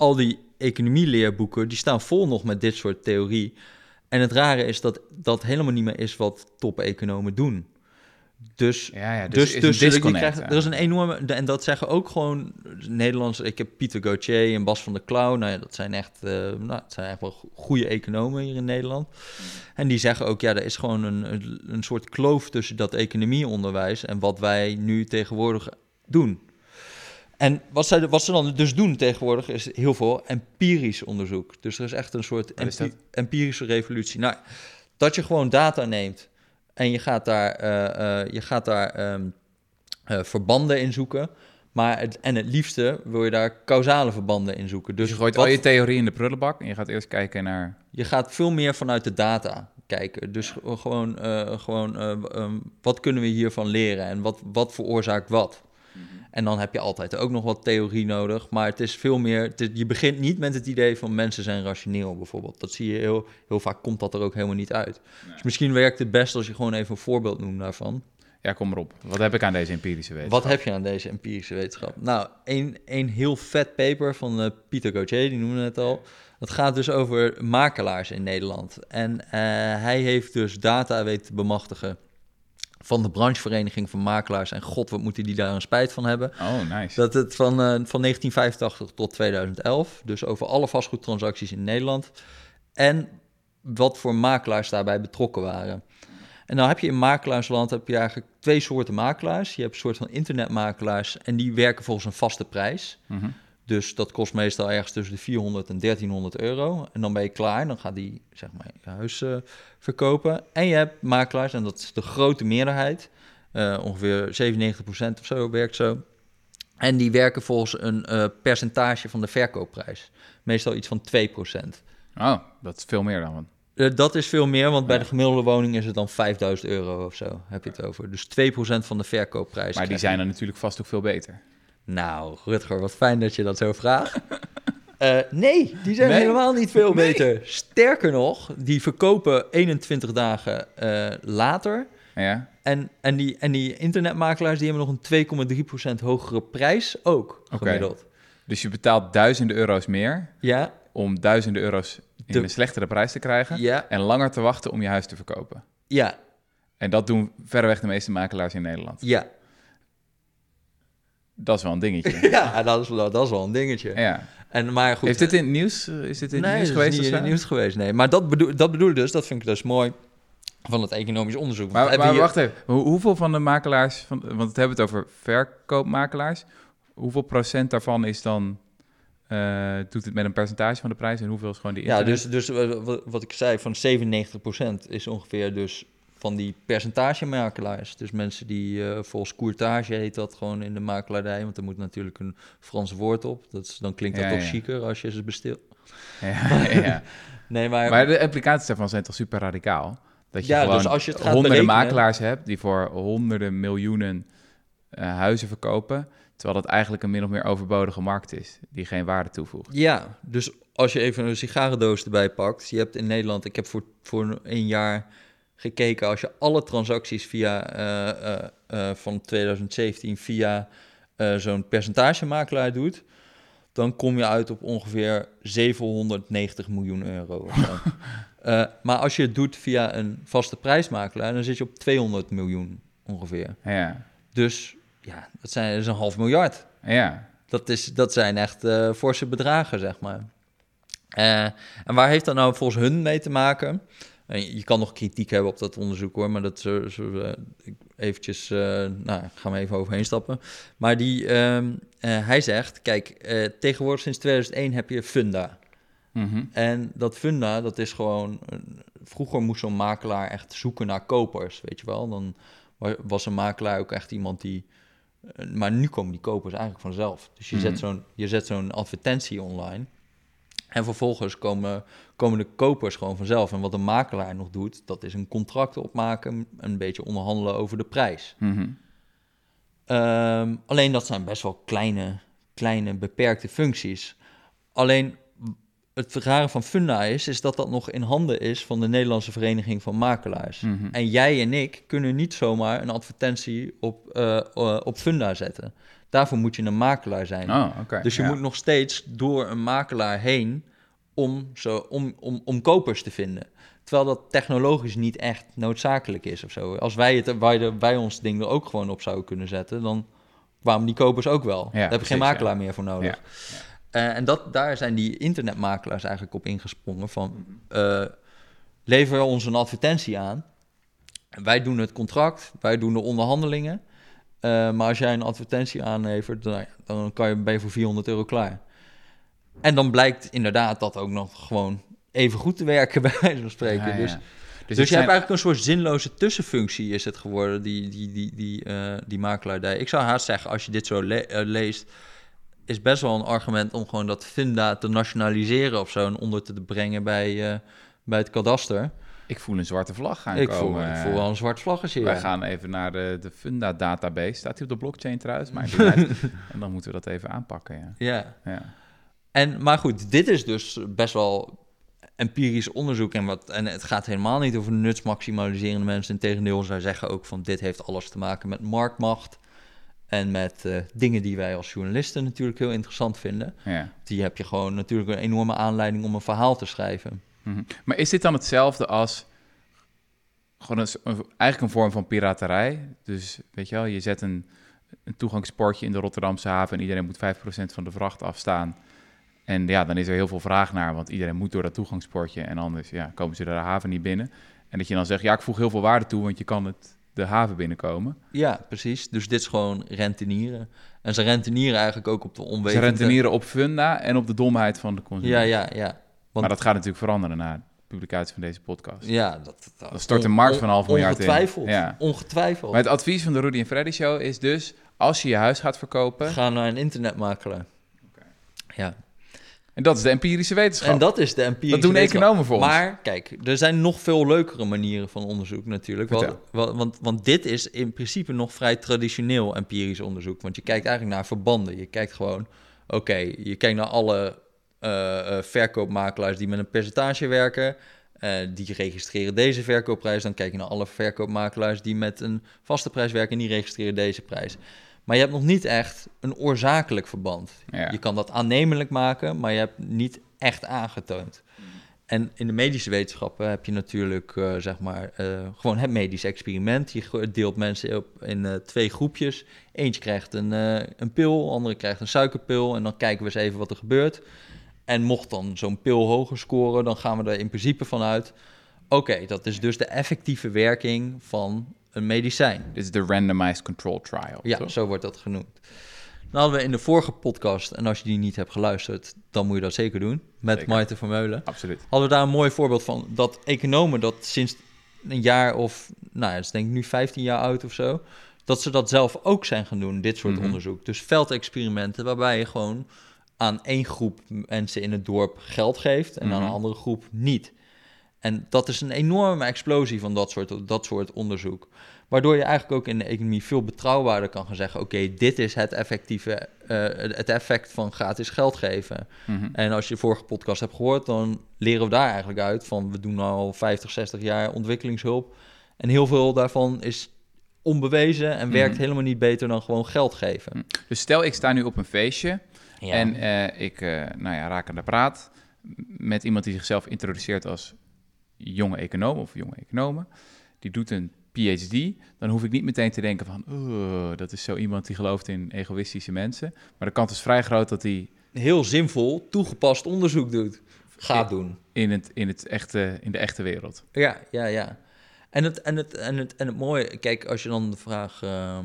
Al die economieleerboeken, die staan vol nog met dit soort theorie. En het rare is dat dat helemaal niet meer is wat top-economen doen. Dus Ja, ja, dus, dus, is dus, ja. er is een enorme, en dat zeggen ook gewoon Nederlandse. Ik heb Pieter Gauthier en Bas van der Klauw. Nou ja, dat zijn echt, eh, nou, het zijn echt wel go- goede economen hier in Nederland. En die zeggen ook, ja, er is gewoon een, een soort kloof tussen dat economieonderwijs en wat wij nu tegenwoordig doen. En wat, zij, wat ze dan dus doen tegenwoordig is heel veel empirisch onderzoek. Dus er is echt een soort empi- empirische revolutie. Nou, dat je gewoon data neemt en je gaat daar, eh, eh, je gaat daar ehm, eh, verbanden in zoeken. Maar het, en het liefste wil je daar causale verbanden in zoeken. Dus Dus je gooit wat- al je theorie in de prullenbak en je gaat eerst kijken naar... je gaat veel meer vanuit de data kijken. Dus ge- gewoon, gewoon eh, ehm, wat kunnen we hiervan leren en wat, wat veroorzaakt wat? En dan heb je altijd ook nog wat theorie nodig, maar het is veel meer. het is- je begint niet met het idee van mensen zijn rationeel, bijvoorbeeld. Dat zie je heel, heel vaak, komt dat er ook helemaal niet uit. Dus misschien werkt het best als je gewoon even een voorbeeld noemt daarvan. Ja, kom maar op. Wat heb ik aan deze empirische wetenschap? Wat heb je aan deze empirische wetenschap? Nou, een, een heel vet paper van eh, Pieter Gauthier, die noemde het al. Dat gaat dus over makelaars in Nederland. En eh, hij heeft dus data weten te bemachtigen van de branchevereniging van makelaars. En god, wat moeten die daar een spijt van hebben. Oh, nice. Dat het van, eh, van 1985 tot 2011, dus over alle vastgoedtransacties in Nederland. En wat voor makelaars daarbij betrokken waren. En dan heb je in makelaarsland heb je eigenlijk twee soorten makelaars. Je hebt een soort van internetmakelaars en die werken volgens een vaste prijs. Mhm. Dus dat kost meestal ergens tussen de 400 en 1300 euro. En dan ben je klaar. Dan gaat die zeg maar je huis eh, verkopen. En je hebt makelaars, en dat is de grote meerderheid. eh, ongeveer 97% of zo werkt zo. En die werken volgens een eh, percentage van de verkoopprijs. Meestal iets van 2%. Oh, dat is veel meer dan. Dat is veel meer, want bij de gemiddelde woning is het dan 5000 euro of zo. Heb je het over. Dus 2% van de verkoopprijs. Maar die zijn dan natuurlijk vast ook veel beter. Nou, Rutger, wat fijn dat je dat zo vraagt. Eh, nee, die zijn Nee? helemaal niet veel Nee? beter. Sterker nog, die verkopen 21 dagen eh, later. Ja? En, en, die, en die internetmakelaars die hebben nog een 2,3% hogere prijs ook gemiddeld. Dus je betaalt duizenden euro's meer Ja, om duizenden euro's in De- een slechtere prijs te krijgen. ja, En langer te wachten om je huis te verkopen. ja, En dat doen verreweg de meeste makelaars in Nederland. ja. Dat is wel een dingetje. Ja, dat is, wel- dat is wel een dingetje. ja. En, maar goed, Heeft dit in het nieuws? eh, Is dit in het nee, nieuws geweest? is of niet in het nieuws geweest, nee. Maar dat bedoel, dat bedoel ik dus, dat vind ik dus mooi van het economisch onderzoek. Maar, wacht even. Hoe- hoeveel van de makelaars, van, want het hebben het over verkoopmakelaars. Hoeveel procent daarvan is dan, eh, doet het met een percentage van de prijs en hoeveel is gewoon die Ja, internet? dus, dus eh, wat, wat ik zei, van 97% is ongeveer dus van die percentagemakelaars. Dus mensen die eh, volgens courtage heet dat gewoon in de makelaardij, want er moet natuurlijk een Frans woord op. Dat is, dan klinkt dat Ja, toch ja. chiquer als je ze bestilt. Ja, ja. Nee, maar, Maar de implicaties daarvan zijn toch super radicaal? Dat je Ja, gewoon dus als je het gaat honderden berekenen- makelaars hebt die voor honderden miljoenen eh, huizen verkopen, terwijl dat eigenlijk een min of meer overbodige markt is, die geen waarde toevoegt. ja, dus als je even een sigarendoos erbij pakt, je hebt in Nederland, ik heb voor, voor een jaar gekeken, als je alle transacties via eh, eh, eh, van 2017 via zo'n percentagemakelaar doet, dan kom je uit op ongeveer 790 miljoen euro. Maar als je het doet via een vaste prijsmakelaar, dan zit je op 200 miljoen ongeveer. Ja, Dus ja, dat, zijn, dat is een half miljard. ja. Dat, is, dat zijn echt eh forse bedragen, zeg maar. En waar heeft dat nou volgens hun mee te maken? En je kan nog kritiek hebben op dat onderzoek hoor, maar dat zullen zullen we eventjes, eh nou, gaan we even overheen stappen. Maar die, ehm, eh, hij zegt, kijk, eh, tegenwoordig sinds 2001 heb je Funda. Mhm. En dat Funda, dat is gewoon... Vroeger moest zo'n makelaar echt zoeken naar kopers, weet je wel. Dan wa- was een makelaar ook echt iemand die... eh, Maar nu komen die kopers eigenlijk vanzelf. Dus je Mhm. zet zo'n je zet zo'n advertentie online... En vervolgens komen, komen de kopers gewoon vanzelf. En wat een makelaar nog doet, dat is een contract opmaken... een beetje onderhandelen over de prijs. Mhm. Ehm, alleen dat zijn best wel kleine, kleine beperkte functies. Alleen het rare van Funda is, is dat dat nog in handen is van de Nederlandse Vereniging van Makelaars. Mhm. En jij en ik kunnen niet zomaar een advertentie op, eh, eh, op Funda zetten. Daarvoor moet je een makelaar zijn. Oh, dus je ja. moet nog steeds door een makelaar heen om, zo, om, om, om kopers te vinden. Terwijl dat technologisch niet echt noodzakelijk is of zo. Als wij, het, wij, de, wij ons ding er ook gewoon op zouden kunnen zetten, dan kwamen die kopers ook wel. Daar heb je geen ja. makelaar meer voor nodig. Eh, en dat, daar zijn die internetmakelaars eigenlijk op ingesprongen van... eh lever ons een advertentie aan. Wij doen het contract, wij doen de onderhandelingen. Eh, maar als jij een advertentie aanlevert, dan, dan kan je, ben je voor 400 euro klaar. En dan blijkt inderdaad dat ook nog gewoon even goed te werken, bij wijze van spreken. Ja, ja. Dus, Dus, dus, je zijn- hebt eigenlijk een soort zinloze tussenfunctie is het geworden, die, die, die, die, eh, die makelaar deed. Ik zou haast zeggen, als je dit zo le- eh, leest, is best wel een argument om gewoon dat Funda te nationaliseren of zo en onder te brengen bij, bij het kadaster. Ik voel een zwarte vlag gaan ik, voel, komen. ik voel wel een zwart vlaggetje. Wij ja. gaan even naar de, de Funda database. Staat die op de blockchain trouwens? Maar en dan moeten we dat even aanpakken, ja. Ja. ja. En, maar goed, dit is dus best wel empirisch onderzoek. En, wat, en het gaat helemaal niet over nutsmaximaliserende mensen. Integendeel, zij zeggen ook van dit heeft alles te maken met marktmacht. En met eh, dingen die wij als journalisten natuurlijk heel interessant vinden. ja. Die heb je gewoon natuurlijk een enorme aanleiding om een verhaal te schrijven. Mhm. Maar is dit dan hetzelfde als gewoon een, eigenlijk een vorm van piraterij? Dus weet je wel, je zet een, een toegangsportje in de Rotterdamse haven en iedereen moet 5% van de vracht afstaan. En ja, dan is er heel veel vraag naar, want iedereen moet door dat toegangsportje en anders ja, komen ze de haven niet binnen. En dat je dan zegt, ja, ik voeg heel veel waarde toe, want je kan het de haven binnenkomen. Ja, precies. Dus dit is gewoon rentenieren. En ze rentenieren eigenlijk ook op de Ze onwetende... rentenieren op funda en op de domheid van de consument. Ja, ja, ja. Want, Maar dat gaat natuurlijk veranderen na de publicatie van deze podcast. ja, dat, dat, Dan stort de markt van een half miljard in. Ongetwijfeld. Ja. Ongetwijfeld. Maar het advies van de Rudy en Freddy Show is dus... als je je huis gaat verkopen... Ga naar een internetmakelaar. Ja. en dat is de empirische wetenschap. En dat is de empirische Dat doen wetenschap. economen voor ons. Maar kijk, er zijn nog veel leukere manieren van onderzoek natuurlijk. Want, want, want dit is in principe nog vrij traditioneel empirisch onderzoek. Want je kijkt eigenlijk naar verbanden. Je kijkt gewoon, oké, je kijkt naar alle verkoopmakelaars die met een percentage werken. Eh, die registreren deze verkoopprijs. Dan kijk je naar alle verkoopmakelaars die met een vaste prijs werken en die registreren deze prijs. Maar je hebt nog niet echt een oorzakelijk verband. Ja. Je kan dat aannemelijk maken, maar je hebt niet echt aangetoond. En in de medische wetenschappen heb je natuurlijk, eh, zeg maar, eh, gewoon het medisch experiment. Je deelt mensen op in eh, twee groepjes. Eentje krijgt een, eh, een pil, andere krijgt een suikerpil. En dan kijken we eens even wat er gebeurt. En mocht dan zo'n pil hoger scoren, dan gaan we er in principe vanuit... Oké, dat is dus de effectieve werking van een medicijn. Dit is de randomized control trial. Ja, toch? zo wordt dat genoemd. Nou hadden we in de vorige podcast, en als je die niet hebt geluisterd, dan moet je dat zeker doen, met Zeker. Maarten Vermeulen. Absoluut. Hadden we daar een mooi voorbeeld van, dat economen dat sinds een jaar of, nou ja, dat is denk ik nu 15 jaar oud of zo, dat ze dat zelf ook zijn gaan doen, dit soort Mhm. onderzoek. Dus veldexperimenten waarbij je gewoon aan één groep mensen in het dorp geld geeft en aan Mhm. een andere groep niet. En dat is een enorme explosie van dat soort, dat soort onderzoek. Waardoor je eigenlijk ook in de economie veel betrouwbaarder kan gaan zeggen: oké, dit is het effectieve, eh, het effect van gratis geld geven. Mhm. En als je de vorige podcast hebt gehoord, dan leren we daar eigenlijk uit van we doen al 50, 60 jaar ontwikkelingshulp. En heel veel daarvan is onbewezen en werkt Mhm. helemaal niet beter dan gewoon geld geven. Dus stel, ik sta nu op een feestje Ja. en eh, ik eh, nou ja, raak aan de praat met iemand die zichzelf introduceert als jonge econoom of jonge economen. Die doet een PhD. Dan hoef ik niet meteen te denken van, "Oeh, dat is zo iemand die gelooft in egoïstische mensen. Maar de kans is vrij groot dat hij Heel zinvol, toegepast onderzoek doet. Gaat doen. in, het, in, het echte, in de echte wereld. Ja, ja, ja. En het, en het, en het, en het mooie, kijk, als je dan de vraag. ehm,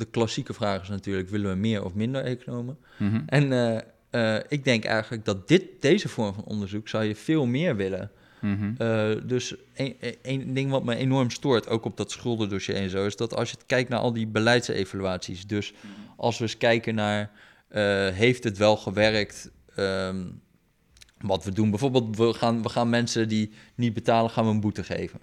de klassieke vraag is natuurlijk: willen we meer of minder economen? Mhm. En eh, eh, ik denk eigenlijk dat dit, deze vorm van onderzoek zou je veel meer willen. Mhm. Eh, dus één ding wat me enorm stoort, ook op dat schuldendossier en zo, is dat als je kijkt naar al die beleidsevaluaties, dus als we eens kijken naar, heeft het wel gewerkt? Ehm, wat we doen, bijvoorbeeld, we gaan, we gaan mensen die niet betalen, gaan we een boete geven.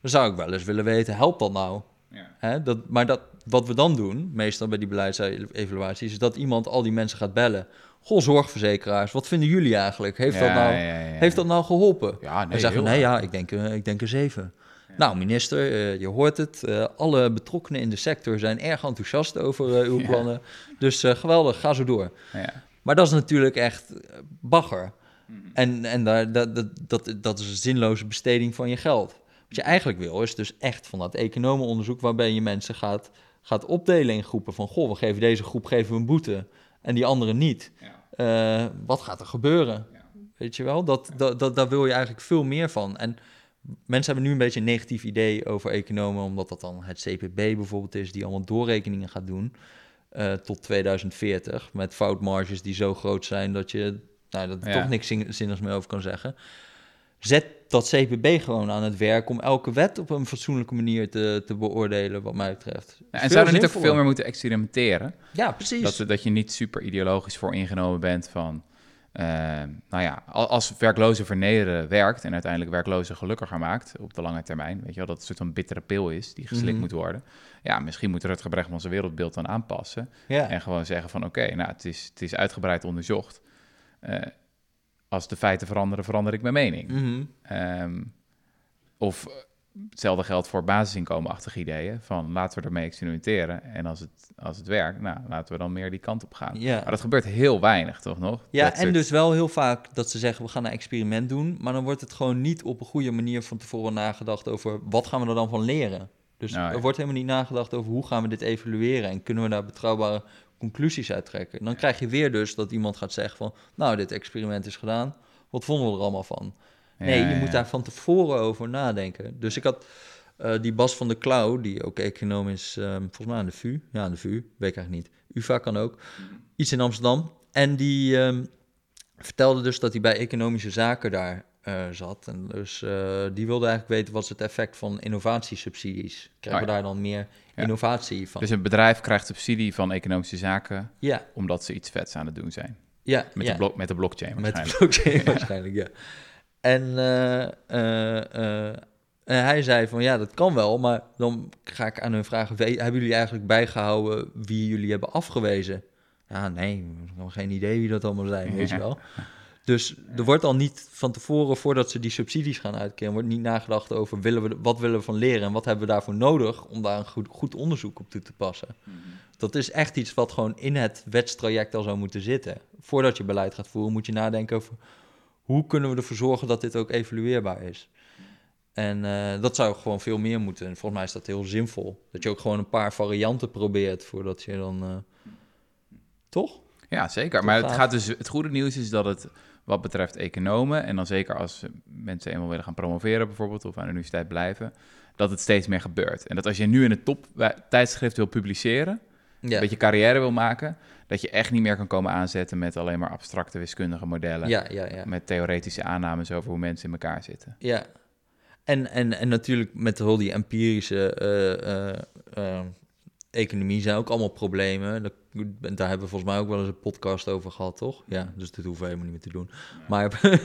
Dan zou ik wel eens willen weten, helpt dat nou? Ja. Hè, dat, maar dat, wat we dan doen, meestal bij die beleidsevaluaties, is dat iemand al die mensen gaat bellen. Goh, zorgverzekeraars, wat vinden jullie eigenlijk? Heeft, dat, nou, ja, heeft dat nou geholpen? Ja, nee, en zeggen, nee, ja, ik denk, eh, ik denk een zeven. Nou, minister, eh, je hoort het. eh, alle betrokkenen in de sector zijn erg enthousiast over uw plannen. Dus geweldig, ga zo door. Ja. Maar dat is natuurlijk echt bagger. Mhm. En, en daar, dat, dat, dat, dat is een zinloze besteding van je geld. Wat je eigenlijk wil, is dus echt van dat economenonderzoek... waarbij je mensen gaat, gaat opdelen in groepen. Van, goh, we geven deze groep geven we een boete en die andere niet. Ja. Eh, wat gaat er gebeuren? Ja. Weet je wel, dat, dat, dat, daar wil je eigenlijk veel meer van. En mensen hebben nu een beetje een negatief idee over economen... omdat dat dan het CPB bijvoorbeeld is... die allemaal doorrekeningen gaat doen eh, tot 2040... met foutmarges die zo groot zijn dat je nou, dat er toch niks zin- zinnigs meer over kan zeggen. Zet dat CPB gewoon aan het werk om elke wet op een fatsoenlijke manier te, te beoordelen, wat mij betreft. Ja, en zouden niet ook veel meer moeten experimenteren? Ja, precies. Dat, dat je niet super ideologisch voor ingenomen bent van... eh, nou ja, al- als werklozen vernederen werkt en uiteindelijk werklozen gelukkiger maakt op de lange termijn, weet je wel, dat het een soort van bittere pil is die geslikt Mhm. moet worden. Ja, misschien moet Rutger Bregman zijn wereldbeeld dan aanpassen ja. en gewoon zeggen van oké, nou het is, het is uitgebreid onderzocht. Eh, als de feiten veranderen, verander ik mijn mening. Mhm. Ehm, of eh, hetzelfde geldt voor basisinkomenachtige ideeën. Van laten we ermee experimenteren. En als het, als het werkt, nou, laten we dan meer die kant op gaan. Ja. Maar dat gebeurt heel weinig, toch nog? Ja, Dat en soort- dus wel heel vaak dat ze zeggen, we gaan een experiment doen, maar dan wordt het gewoon niet op een goede manier van tevoren nagedacht over wat gaan we er dan van leren. Dus Nou, ja. er wordt helemaal niet nagedacht over hoe gaan we dit evalueren en kunnen we daar betrouwbare conclusies uit trekken. Dan krijg je weer dus dat iemand gaat zeggen van, nou, dit experiment is gedaan, wat vonden we er allemaal van? Nee, Ja, je ja, moet daar van tevoren over nadenken. Dus ik had eh, die Bas van der Klauw, die ook econoom is, ehm, volgens mij aan de VU. Ja, aan de VU, weet ik eigenlijk niet. UvA kan ook. Iets in Amsterdam. En die ehm, vertelde dus dat hij bij economische zaken daar eh, zat. En dus eh, die wilde eigenlijk weten wat is het effect van innovatiesubsidies. Krijgen Oh we daar dan meer Ja. innovatie van? Dus een bedrijf krijgt subsidie van economische zaken... ja, omdat ze iets vets aan het doen zijn. ja, Met, de, blok, met de blockchain Met de waarschijnlijk. blockchain waarschijnlijk, ja. En eh, en hij zei van, ja, dat kan wel, maar dan ga ik aan hun vragen, hebben jullie eigenlijk bijgehouden wie jullie hebben afgewezen? Ja, nee, geen idee wie dat allemaal zijn, weet je Ja. Dus er wordt al niet van tevoren, voordat ze die subsidies gaan uitkeren, wordt niet nagedacht over willen we, wat willen we van leren en wat hebben we daarvoor nodig om daar een goed, goed onderzoek op toe te passen. Dat is echt iets wat gewoon in het wetstraject al zou moeten zitten. Voordat je beleid gaat voeren, moet je nadenken over hoe kunnen we ervoor zorgen dat dit ook evalueerbaar is. En eh, dat zou gewoon veel meer moeten. En volgens mij is dat heel zinvol. Dat je ook gewoon een paar varianten probeert voordat je dan. eh, Toch? Ja, zeker. Toch Maar het, gaat dus, het goede nieuws is dat het wat betreft economen... en dan zeker als mensen eenmaal willen gaan promoveren bijvoorbeeld... of aan de universiteit blijven... dat het steeds meer gebeurt. En dat als je nu in een top tijdschrift wil publiceren... Ja. een beetje carrière wil maken... dat je echt niet meer kan komen aanzetten met alleen maar abstracte wiskundige modellen... ja, ja, ja. met theoretische aannames over hoe mensen in elkaar zitten. Ja. En, en, en natuurlijk met al die empirische eh, eh, eh, economie zijn ook allemaal problemen. Dat, daar hebben we volgens mij ook wel eens een podcast over gehad, toch? Ja, dus dat hoeven we helemaal niet meer te doen. Maar,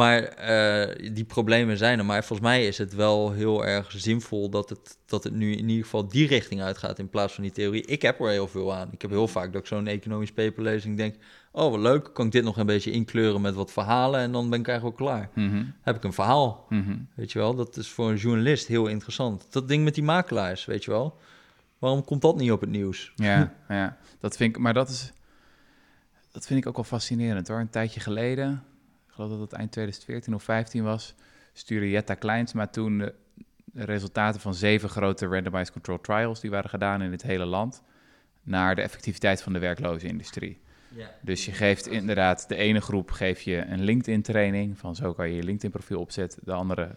maar eh, die problemen zijn er. Maar volgens mij is het wel heel erg zinvol dat het, dat het nu in ieder geval die richting uitgaat in plaats van die theorie. Ik heb er heel veel aan. Ik heb heel vaak dat ik zo'n economisch paper lees en ik denk... oh, wat leuk, kan ik dit nog een beetje inkleuren met wat verhalen... en dan ben ik eigenlijk wel klaar. Mhm, Heb ik een verhaal. mhm. Weet je wel, dat is voor een journalist heel interessant. Dat ding met die makelaars, weet je wel. Waarom komt dat niet op het nieuws? Ja, ja, dat vind ik, maar dat is, dat vind ik ook wel fascinerend hoor. Een tijdje geleden, ik geloof dat het eind 2014 of 15 was, stuurde Jetta Kleinsma toen de, resultaten van zeven grote randomized control trials die waren gedaan in het hele land naar de effectiviteit van de werkloze industrie. Ja. Dus je geeft inderdaad, de ene groep geef je een LinkedIn-training, van zo kan je je LinkedIn-profiel opzetten. De andere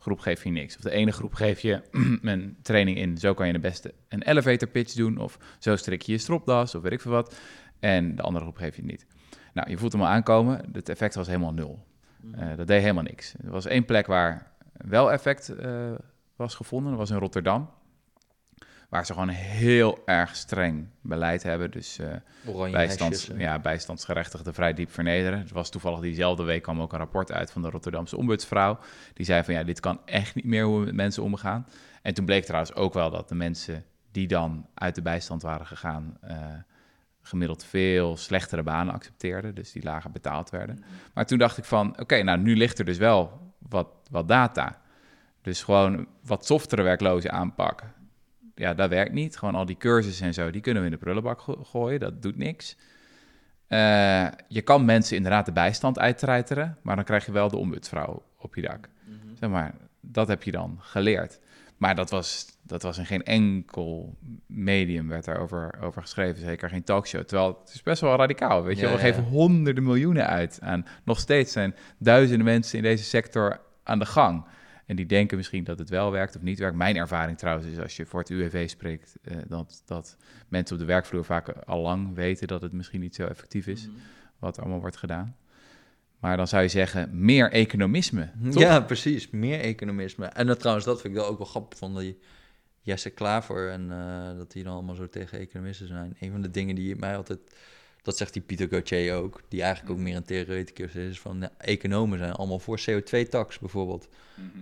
groep geef je niks. Of de ene groep geef je een training in, zo kan je de beste een elevator pitch doen, of zo strik je je stropdas, of weet ik veel wat. En de andere groep geef je niet. Nou, je voelt hem al aankomen, het effect was helemaal nul. Eh, dat deed helemaal niks. Er was één plek waar wel effect eh, was gevonden, dat was in Rotterdam. Waar ze gewoon heel erg streng beleid hebben. Dus eh, Oranje bijstands, hesjes, eh. ja, bijstandsgerechtigden vrij diep vernederen. Het was toevallig diezelfde week kwam ook een rapport uit van de Rotterdamse ombudsvrouw. Die zei van ja, dit kan echt niet meer hoe we met mensen omgaan. En toen bleek trouwens ook wel dat de mensen die dan uit de bijstand waren gegaan, eh, gemiddeld veel slechtere banen accepteerden, dus die lager betaald werden. Maar toen dacht ik van, oké, nou nu ligt er dus wel wat, wat data. Dus gewoon wat softere werklozen aanpakken. Ja, dat werkt niet. Gewoon al die cursussen en zo, die kunnen we in de prullenbak go- gooien. Dat doet niks. Eh, je kan mensen inderdaad de bijstand uittreiteren, maar dan krijg je wel de ombudsvrouw op je dak. Zeg maar, dat heb je dan geleerd. Maar dat was, dat was in geen enkel medium werd daarover over geschreven, zeker geen talkshow. Terwijl het is best wel radicaal, weet je. Ja. We ja. geven honderden miljoenen uit aan. Nog steeds zijn duizenden mensen in deze sector aan de gang. En die denken misschien dat het wel werkt of niet werkt. Mijn ervaring trouwens is als je voor het UWV spreekt, eh, dat, dat mensen op de werkvloer vaak al lang weten dat het misschien niet zo effectief is, wat allemaal wordt gedaan. Maar dan zou je zeggen, meer economisme. Toch? Ja, precies. Meer economisme. En dat, trouwens, dat vind ik wel ook wel grappig van die Jesse Klaver en eh, dat die dan allemaal zo tegen economisten zijn. Een van de dingen die mij altijd, dat zegt die Pieter Gauthier ook, die eigenlijk ook meer een theoreticus is, van economen zijn allemaal voor CO2-tax bijvoorbeeld.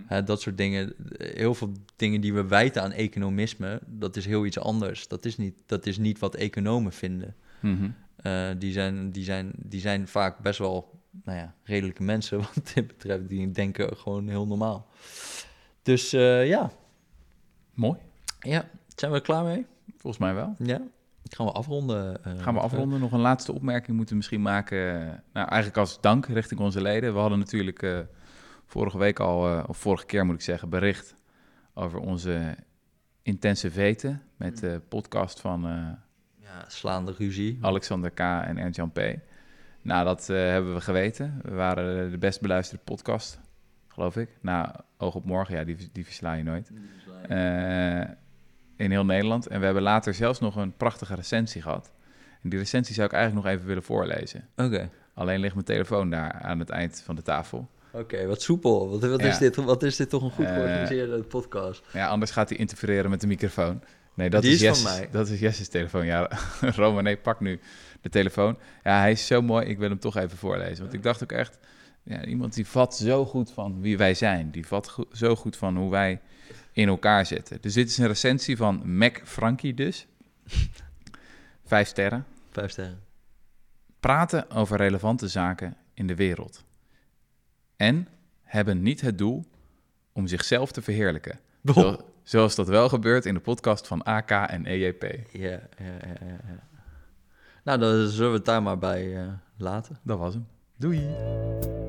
Hè, dat soort dingen, heel veel dingen die we wijten aan economisme, dat is heel iets anders. Dat is niet, dat is niet wat economen vinden. Mhm. Eh, die, zijn, die, zijn, die zijn vaak best wel nou ja, redelijke mensen wat dit betreft. Die denken gewoon heel normaal. Dus eh, ja. Mooi, ja, zijn we er klaar mee? volgens mij wel. Ja. Gaan we afronden? eh, Gaan we afronden? Nog een laatste opmerking moeten we misschien maken. Nou, eigenlijk als dank richting onze leden. We hadden natuurlijk eh, vorige week al, eh, of vorige keer moet ik zeggen, bericht over onze intense veten met de podcast van Ja, slaande ruzie. Alexander K. en Ernst-Jan P. Nou, dat hebben we geweten. We waren de best beluisterde podcast, geloof ik. Na Oog op Morgen, ja, die, die versla je nooit. Eh, in heel Nederland. En we hebben later zelfs nog een prachtige recensie gehad. En die recensie zou ik eigenlijk nog even willen voorlezen. Oké. Alleen ligt mijn telefoon daar aan het eind van de tafel. Oké, wat soepel. Wat, wat, Ja. is dit, wat is dit toch een goed Eh, georganiseerde podcast? Ja, anders gaat hij interfereren met de microfoon. Nee, dat Die is, van mij. Dat is Jesse's telefoon. Ja, Roma, nee, pak nu de telefoon. Ja, hij is zo mooi. Ik wil hem toch even voorlezen. Want ik dacht ook echt... Ja, iemand die vat zo goed van wie wij zijn. Die vat go- zo goed van hoe wij in elkaar zitten. Dus dit is een recensie van Mac Frankie dus. Vijf sterren. Vijf sterren. Praten over relevante zaken in de wereld. En hebben niet het doel om zichzelf te verheerlijken. Zo- zoals dat wel gebeurt in de podcast van AK en EJP. Ja, ja, ja, ja, ja. Nou, dan zullen we het daar maar bij eh, laten. Dat was hem. Doei!